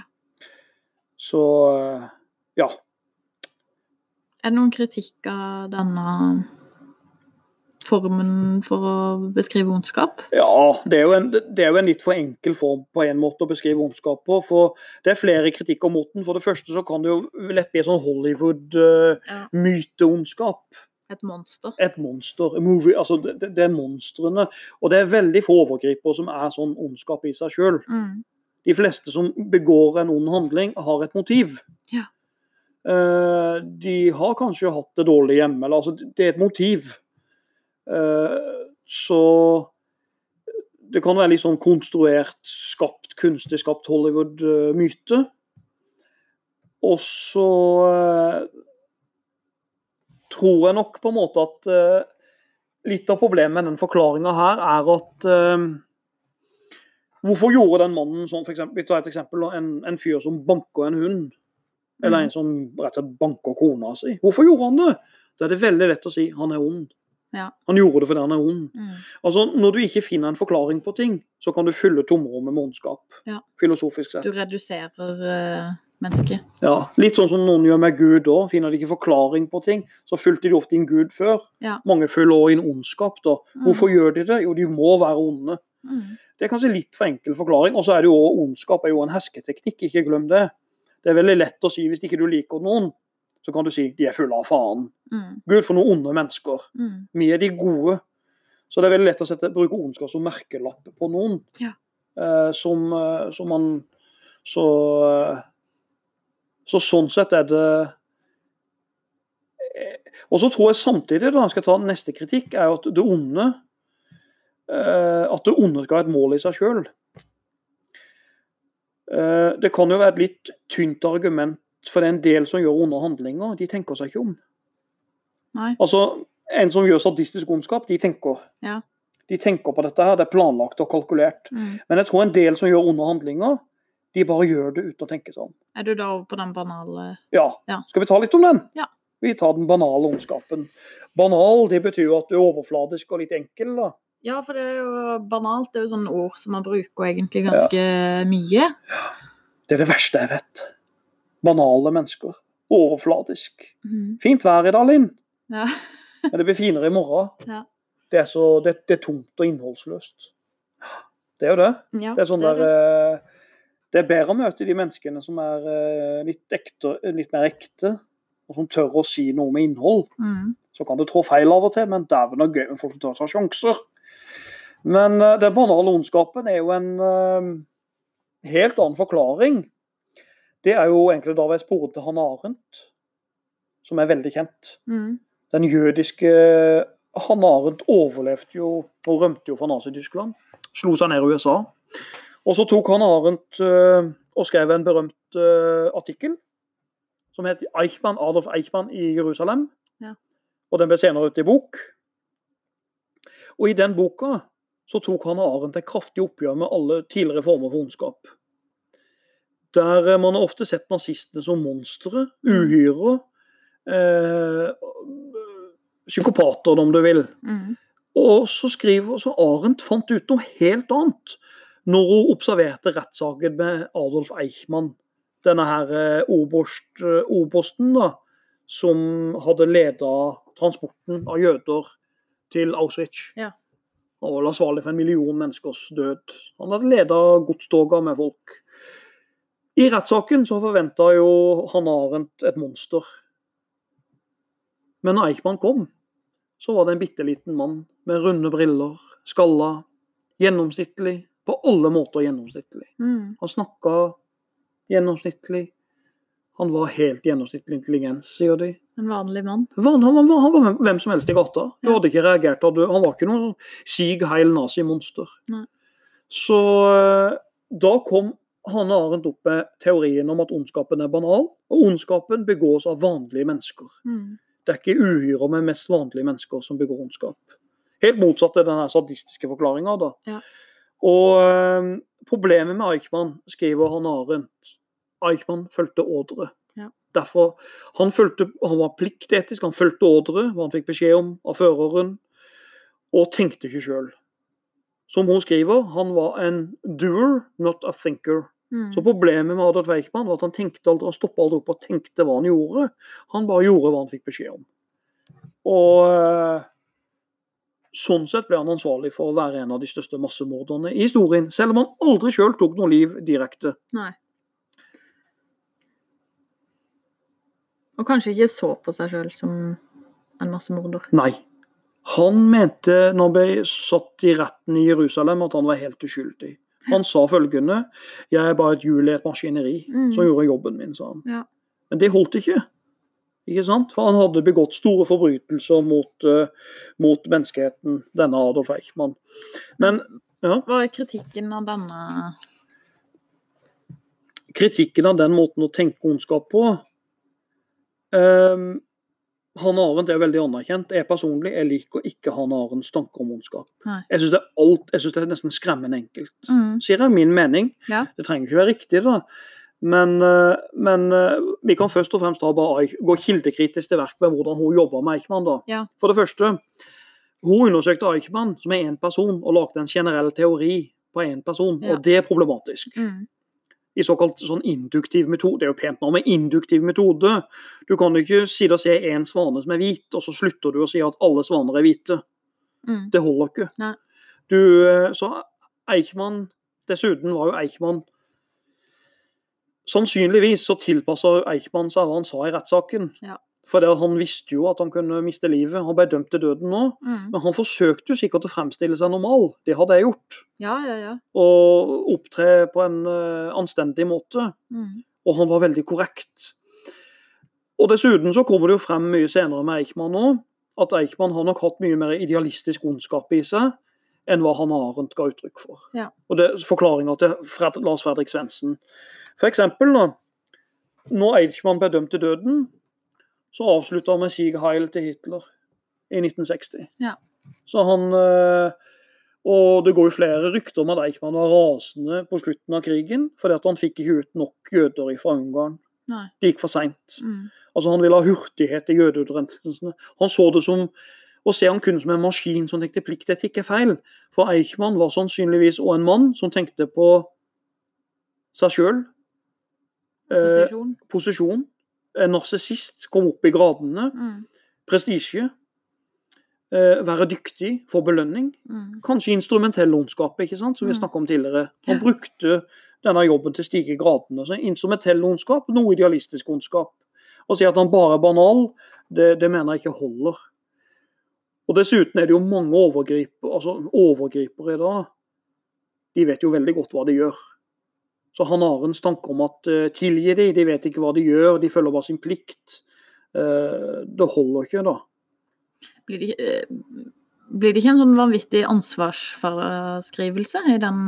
Så eh, ja. Er det noen kritikk av denne formen for å beskrive ondskap? Ja, det er, jo en, det er jo en litt for enkel form på en måte å beskrive ondskap på. For det er flere kritikker mot den. For det første så kan det jo lett bli en sånn Ja. Hollywood-myteondskap. Et monster? Et monster. Movie, altså det, det- det er monstrene. Og det er veldig få overgripere som er sånn ondskap i seg sjøl. Mm. De fleste som begår en ond handling, har et motiv. Ja. Eh, de har kanskje hatt det dårlig hjemme. Eller, altså, det er et motiv. Eh, så det kan være litt sånn konstruert, skapt, kunstig skapt Hollywood-myte. Og så eh, tror jeg nok på en måte at litt av problemet med den forklaringa her er at Hvorfor gjorde den mannen sånn, eksempel, Vi tar et eksempel. En, en fyr som banker en hund. Eller Mm. en som rett og slett banker kona si. Hvorfor gjorde han det? Da er det veldig lett å si han er ond. Ja. Han gjorde det fordi han er ond. Mm. Altså, Når du ikke finner en forklaring på ting, så kan du fylle tomrommet med ondskap. Ja. Filosofisk sett. Du reduserer uh, mennesket. Ja, Litt sånn som noen gjør med Gud òg. Finner de ikke forklaring på ting, så fulgte de ofte inn Gud før. Ja. Mange følger òg inn ondskap. da. Mm. Hvorfor gjør de det? Jo, de må være onde. Mm. Det er kanskje litt for enkel forklaring. Og så er det jo ondskap er jo en hersketeknikk, ikke glem det. Det er veldig lett å si hvis ikke du liker noen, så kan du si de er fulle av faen. Mm. Gud, for noen onde mennesker. Mm. Vi er de gode. Så det er veldig lett å sette, bruke ondskap som merkelapp på noen. Ja. Eh, som, eh, som man så, eh, så sånn sett er det eh, Og så tror jeg samtidig, da jeg skal ta neste kritikk, er at det onde At det onde skal ha et mål i seg sjøl. Det kan jo være et litt tynt argument, for det er en del som gjør onde handlinger. De tenker seg ikke om. Nei. Altså, En som gjør sadistisk ondskap, de tenker. Ja. De tenker på dette her, det er planlagt og kalkulert. Mm. Men jeg tror en del som gjør onde handlinger, de bare gjør det uten å tenke seg om. Er du da over på den banale Ja. Ja. Skal vi ta litt om den? Ja. Vi tar den banale ondskapen. Banal det betyr jo at du er overfladisk og litt enkel. da. Ja, for det er jo banalt. Det er jo sånne ord som man bruker egentlig ganske mye. Det er det verste jeg vet. Banale mennesker. Overfladisk. Mm. Fint vær i dag, Linn, Ja. men det blir finere i morgen. Ja. Det, er så, det, det er tomt og innholdsløst. Det er jo det. ja Det er sånn det er der det. eh, Det er bedre å møte de menneskene som er eh, litt, ekte, litt mer ekte, og som tør å si noe med innhold. Mm. Så kan du trå feil av og til, men dæven er gøy med folk som tør å ta sjanser. Men eh, den banale ondskapen er jo en eh, helt annen forklaring. Det er jo egentlig da jeg spurte Hanne Arendt, som er veldig kjent. Mm. Den jødiske Hanne Arendt overlevde jo og rømte jo fra Nazi-Tyskland. Slo seg ned i USA. Og så tok Hanne Arendt og skrev en berømt artikkel som het Eichmann, Adolf Eichmann i Jerusalem. Ja. Og den ble senere ut i bok. Og i den boka så tok Hanne Arendt et kraftig oppgjør med alle tidligere former for ondskap. Der eh, man har ofte sett nazistene som monstre, uhyrer, eh, psykopater, om du vil. Mm. Og så skriver så Arendt fant ut noe helt annet når hun observerte rettssaken med Adolf Eichmann. Denne her eh, oberst, eh, obersten da, som hadde leda transporten av jøder til Auschwitz. Ja. Han var ansvarlig for en million menneskers død. Han hadde leda godstoga med folk. I rettssaken så forventa jo Hanne Arendt et monster. Men når Eichmann kom, så var det en bitte liten mann med runde briller, skalla, gjennomsnittlig. På alle måter gjennomsnittlig. Mm. Han snakka gjennomsnittlig. Han var helt gjennomsnittlig intelligens, sier de. En vanlig mann. Han, han, var, han var hvem som helst i gata. Du Ja. hadde ikke reagert. Han var ikke noen sig heil nazimonster. Så eh, da kom Hanne Arendt opp med teorien om at ondskapen er banal, og ondskapen begås av vanlige mennesker. Mm. Det er ikke uhyrer, med mest vanlige mennesker som begår ondskap. Helt motsatt er den sadistiske forklaringa. Ja. Og eh, problemet med Eichmann, skriver Hanne Arendt, Eichmann fulgte ordre. Ja. Derfor, han, fulgte, han var pliktetisk, han fulgte ordre, hva han fikk beskjed om av føreren, og tenkte ikke sjøl. Som hun skriver, han var en doer, not a thinker. Mm. Så problemet med Adolf Eichmann var at han tenkte aldri, han stoppa aldri opp og tenkte hva han gjorde. Han bare gjorde hva han fikk beskjed om. Og eh, sånn sett ble han ansvarlig for å være en av de største massemorderne i historien, selv om han aldri sjøl tok noe liv direkte. Nei. Og kanskje ikke så på seg sjøl som en massemorder. Nei. Han mente når han ble satt i retten i Jerusalem at han var helt uskyldig. Han sa følgende Jeg er bare et hjul i et maskineri Mm. som gjorde jobben min, sa han. Ja. Men det holdt ikke. Ikke sant? For han hadde begått store forbrytelser mot, uh, mot menneskeheten, denne Adolf Eichmann. Men Ja. Hva er kritikken av denne kritikken av den måten å tenke ondskap på um, Hanne Arendt er veldig anerkjent. Jeg personlig jeg liker ikke Hanne Arendts tanker om ondskap. Nei. Jeg syns det, det er nesten skremmende enkelt. mm. Sier jeg min mening. Ja. Det trenger ikke være riktig, da. Men, eh, men eh, vi kan først og fremst bare gå kildekritisk til verk med hvordan hun jobber med Eichmann. da. Ja. For det første, hun undersøkte Eichmann som er én person, og lagde en generell teori på én person. Ja. Og det er problematisk Mm. I såkalt sånn induktiv metode. Det er jo pent nå med induktiv metode. Du kan jo ikke si og se én svane som er hvit, og så slutter du å si at alle svaner er hvite. Mm. Det holder ikke. Nei. Du, eh, så Eichmann Dessuten var jo Eichmann Sannsynligvis så tilpassa Eichmann seg hva han sa i rettssaken. Ja. For han visste jo at han kunne miste livet. Han ble dømt til døden nå. Mm. Men han forsøkte jo sikkert å fremstille seg normal. Det hadde jeg gjort. Ja, ja, ja. Og opptre på en uh, anstendig måte. Mm. Og han var veldig korrekt. Og Dessuten så kommer det jo frem mye senere med Eichmann nå, at Eichmann har nok hatt mye mer idealistisk ondskap i seg enn hva han Arendt ga uttrykk for. Ja. Og det er forklaringa til Fred, Lars Fredrik Svendsen. For eksempel, da, når Eichmann ble dømt til døden, så avslutta han med Sieg Heil til Hitler i 1960. Ja. Så han eh, Og det går jo flere rykter om at Eichmann var rasende på slutten av krigen fordi at han fikk ikke ut nok jøder fra Ungarn. Nei. Det gikk for seint. Mm. Altså, han ville ha hurtighet i jødeutrenselsene. Han så det som å se han kun som en maskin som tenkte pliktetikk er feil. For Eichmann var sannsynligvis òg en mann som tenkte på seg sjøl. Eh, Posisjon. posisjon. En narsissist kom opp i gradene. Mm. Prestisje. Eh, være dyktig, få belønning. Mm. Kanskje instrumentell ondskap, ikke sant, som vi snakka snakket om tidligere. Han brukte denne jobben til å stige gradene. Så instrumentell ondskap, noe idealistisk ondskap. Å si at han bare er banal, det, det mener jeg ikke holder. Og Dessuten er det jo mange overgripere, altså overgripere i dag. De vet jo veldig godt hva de gjør. Så han har en tanke om at uh, tilgi de, de vet ikke hva de gjør, de følger bare sin plikt. Uh, det holder ikke, da. Blir, det, eh, blir det ikke en sånn vanvittig ansvarsfraskrivelse i den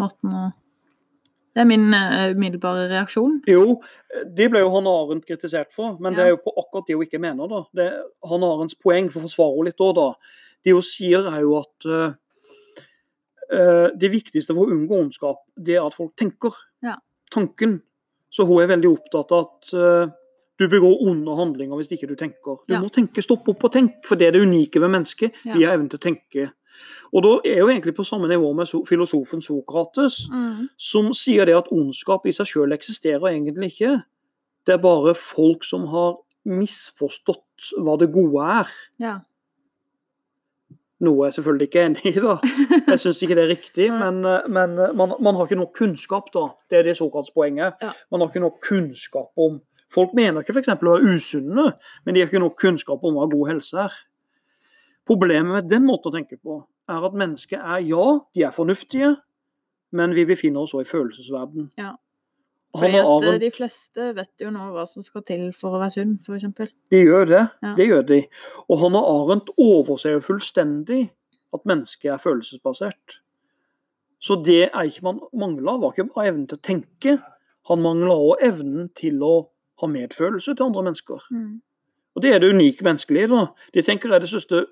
måten å Det er min umiddelbare reaksjon. Jo, det ble jo han Arendt kritisert for, men det er jo på akkurat det hun ikke mener. da. Det, han Arendts poeng, for å forsvare henne litt òg, da. Det hun sier, er jo at det viktigste for å unngå ondskap, det er at folk tenker. Ja. Tanken. Så hun er veldig opptatt av at uh, du begår onde handlinger hvis ikke du tenker. Du Ja. må tenke, stopp opp og tenk, for det er det unike ved mennesket. Ja. Vi har evnen til å tenke. Og da er jo egentlig på samme nivå med so filosofen Sokrates Mm. som sier det at ondskap i seg sjøl eksisterer egentlig ikke. Det er bare folk som har misforstått hva det gode er. Ja. Noe jeg selvfølgelig ikke er enig i, da. Jeg syns ikke det er riktig, <laughs> men, eh, men man, man har ikke nok kunnskap, da. Det er det såkalt poenget. Ja. Man har ikke nok kunnskap om Folk mener ikke f.eks. å være usunne, men de har ikke nok kunnskap om hva god helse er. Problemet med den måten å tenke på, er at mennesker er ja, de er fornuftige, men vi befinner oss også i følelsesverden. Ja. Fordi at eh, de fleste vet jo nå hva som skal til for å være sunn, f.eks. de gjør det. Ja. Det gjør de. Og han og Arendt overser jo fullstendig at mennesket er følelsesbasert. Så det Eichmann mangla, var ikke bare evnen til å tenke. Han mangla òg evnen til å ha medfølelse til andre mennesker. Mm. Og det er det unike menneskelige. da. De tenker er det største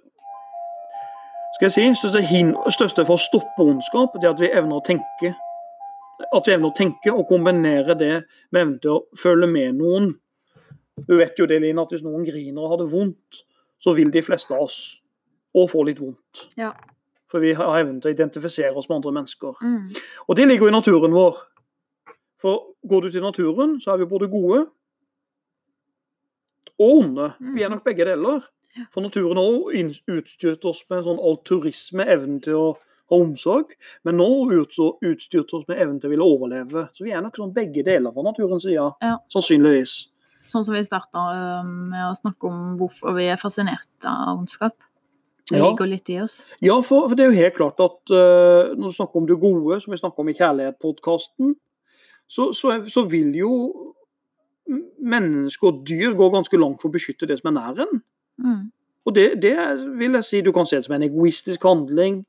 skal jeg si, største, hin, største for å stoppe ondskap, det at vi evner å tenke. At vi evner å tenke og kombinere det med evnen til å føle med noen. Du vet jo det, Lina, at hvis noen griner og har det vondt, så vil de fleste av oss òg få litt vondt. Ja. For vi har evnen til å identifisere oss med andre mennesker. Mm. Og det ligger jo i naturen vår. For går du til naturen, så er vi både gode og onde. Vi er nok begge deler. For naturen har utstyrt oss med en sånn alturisme, evnen til å ha omsorg. Men nå utstyrt utstyrt oss med evnen til å ville overleve. Så vi er nok sånn begge deler fra naturens side. Ja. Sannsynligvis. Sånn som vi starta med å snakke om hvorfor vi er fascinert av ondskap. Det Ja. ligger litt i oss. Ja, for, for det er jo helt klart at uh, når du snakker om det gode, som vi snakker om i Kjærlighet-podkasten, så, så, så vil jo mennesker og dyr gå ganske langt for å beskytte det som er nær en. Mm. Og det, det vil jeg si du kan se det som en egoistisk handling.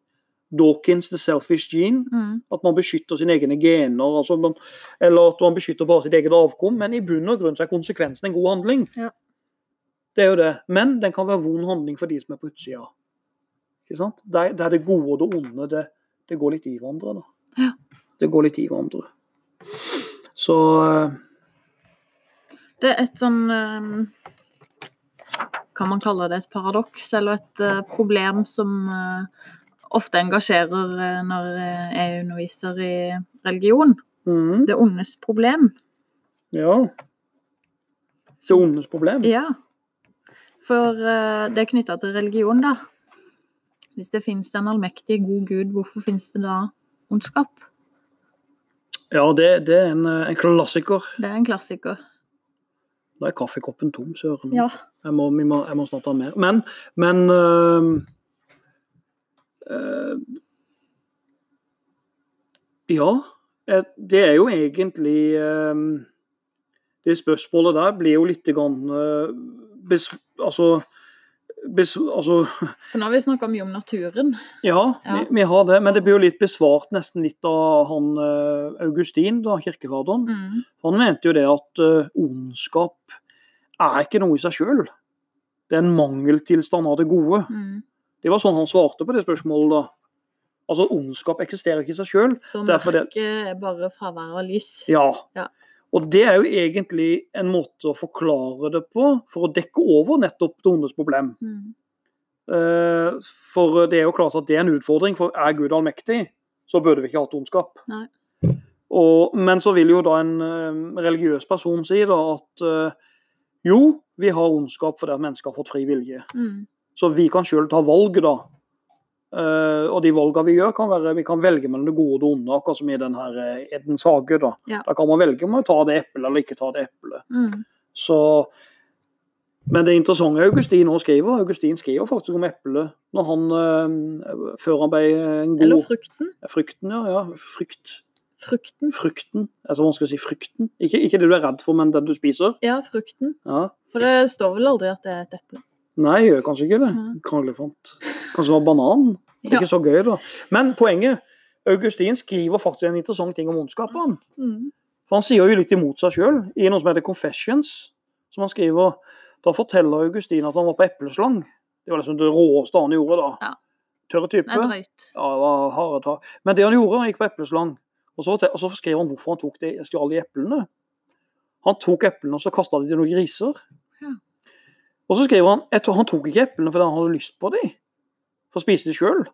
Dawkins the selfish gene. Mm. At man beskytter sine egne gener, altså man, eller at man beskytter bare sitt eget avkom. Men i bunn og grunn så er konsekvensen en god handling. Ja. Det er jo det. Men den kan være vond handling for de som er på utsida. Ikke sant? Der, der det gode og det onde, det, det går litt i hverandre. da. Ja. Det går litt i hverandre. Så eh, Det er et sånn eh, Kan man kalle det et paradoks, eller et eh, problem som ofte engasjerer eh, når eh, jeg underviser i religion. Mm. Det ondes problem. Ja. Det ondes problem. Ja. For eh, det er knytta til religion, da. Hvis det finnes en allmektig, god gud, hvorfor finnes det da ondskap? Ja, det, det er en, en klassiker. Det er en klassiker. Da er kaffekoppen tom, søren. Ja. Jeg må, må, jeg må snart ha mer. Men, men øh, Ja, eh, det er jo egentlig øhm, Det spørsmålet der blir jo litt grann øh, bes, Altså, bes, altså <laughs> For nå har vi snakka mye om naturen. Ja, Ja. Vi, vi har det. Men det blir jo litt besvart nesten litt av han Augustin, da, kirkefaderen. Mm. Han mente jo det at ondskap er ikke noe i seg sjøl. Det er en mangeltilstand av det gode. Mm. Det var sånn han svarte på det spørsmålet. da. Altså, Ondskap eksisterer ikke i seg sjøl. Så mørket er bare fravær av lys. Ja. Ja. Og det er jo egentlig en måte å forklare det på, for å dekke over nettopp det ondes problem. Mm. Uh, For det er jo klart at det er en utfordring, for er Gud allmektig, så burde vi ikke hatt ondskap. Og, men så vil jo da en uh, religiøs person si da at uh, jo, vi har ondskap fordi at mennesker har fått fri vilje. Mm. Så vi kan sjøl ta valg, da. Uh, og de valgene vi gjør, kan være vi kan velge mellom det gode og det onde, akkurat som i den her eh, Edens hage. Da. Ja. da kan man velge om å ta det eplet eller ikke ta det eplet. Mm. Så Men det interessante Augustin nå skriver, Augustin skriver faktisk om eplet når han, uh, før han ble en god Eller frukten. Frykten, ja. ja frykt. Frukten. Frykten. Altså, man skal si frukten. Ikke, ikke det du er redd for, men den du spiser. Ja, frukten. Ja. For det står vel aldri at det er et eple. Nei, gjør kanskje ikke det. Nei. Kranglefant. Kanskje det var banan? Det er Ja. ikke så gøy, da. Men poenget Augustin skriver faktisk en interessant ting om ondskap. Han. Mm. For han sier jo litt imot seg sjøl i noe som heter 'Confessions'. som han skriver. Da forteller Augustin at han var på epleslang. Det var liksom det råeste han gjorde da. Ja. Tørre type. Det er. Ja, det var harde tak. Men det han gjorde, han gikk på epleslang. Og så, og så skrev han hvorfor han tok de, stjal de eplene. Han tok eplene og så kasta de til noen griser. Ja. Og så skriver han jeg tror han tok ikke eplene fordi han hadde lyst på dem, for å spise dem sjøl.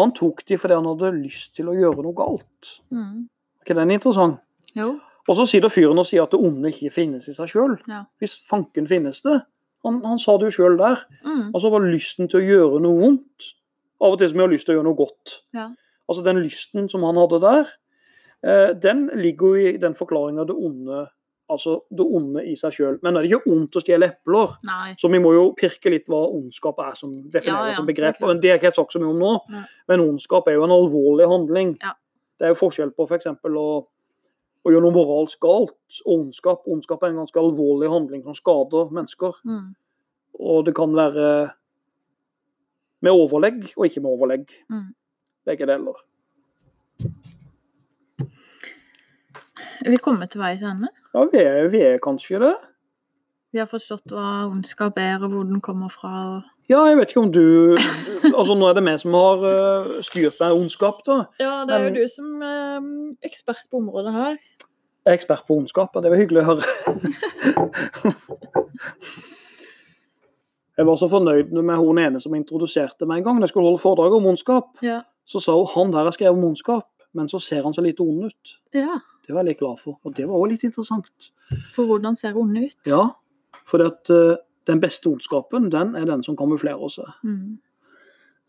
Han tok dem fordi han hadde lyst til å gjøre noe galt. Mm. Er ikke den interessant? Jo. Og så sitter fyren og sier at det onde ikke finnes i seg sjøl. Ja. Hvis fanken finnes det. Han, han sa det jo sjøl der. Mm. Altså var lysten til å gjøre noe vondt. Av og til som jeg har lyst til å gjøre noe godt. Ja. Altså den lysten som han hadde der, eh, den ligger jo i den forklaringa det onde altså det onde i seg sjøl. Men det er ikke ondt å stjele epler. Nei. Så vi må jo pirke litt hva ondskap er som definerer Ja, ja, som det er begrep. Men det er ikke jeg sagt så mye om nå. Nei. Men ondskap er jo en alvorlig handling. Ja. Det er jo forskjell på f.eks. å, å gjøre noe moralsk galt og ondskap. Ondskap er en ganske alvorlig handling som skader mennesker. Mm. Og det kan være med overlegg og ikke med overlegg. Mm. Begge deler. Er vi kommet til veis ende? Ja, vi er, vi er kanskje det. Vi har forstått hva ondskap er, og hvor den kommer fra. og- Ja, jeg vet ikke om du Altså, nå er det vi som har uh, styrt med ondskap, da. Ja, det er jo du som er ekspert på området her. Jeg er ekspert på ondskap, og det var hyggelig å høre. Jeg var så fornøyd med hun ene som introduserte meg en gang. da Jeg skulle holde foredrag om ondskap. Ja. Så sa hun han der har skrevet om ondskap, men så ser han så lite ond ut. ja. Det var jeg litt glad for. Og det var òg litt interessant. For hvordan ser onde ut? Ja, for at, uh, den beste ondskapen, den er den som kamuflerer seg. Mm.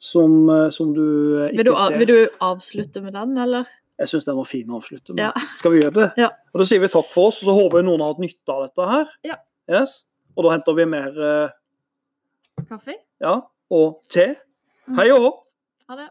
Som, uh, som du ikke Vil, ikke du, ser. vil du avslutte med den, eller? Jeg syns den var fin å avslutte med. Ja. Skal vi gjøre det? Ja. Og Da sier vi takk for oss, og så håper jeg noen har hatt nytte av dette her. Ja. Yes. Og da henter vi mer eh, Kaffe? ja, og te. Mm. Hei og hå! Ha det.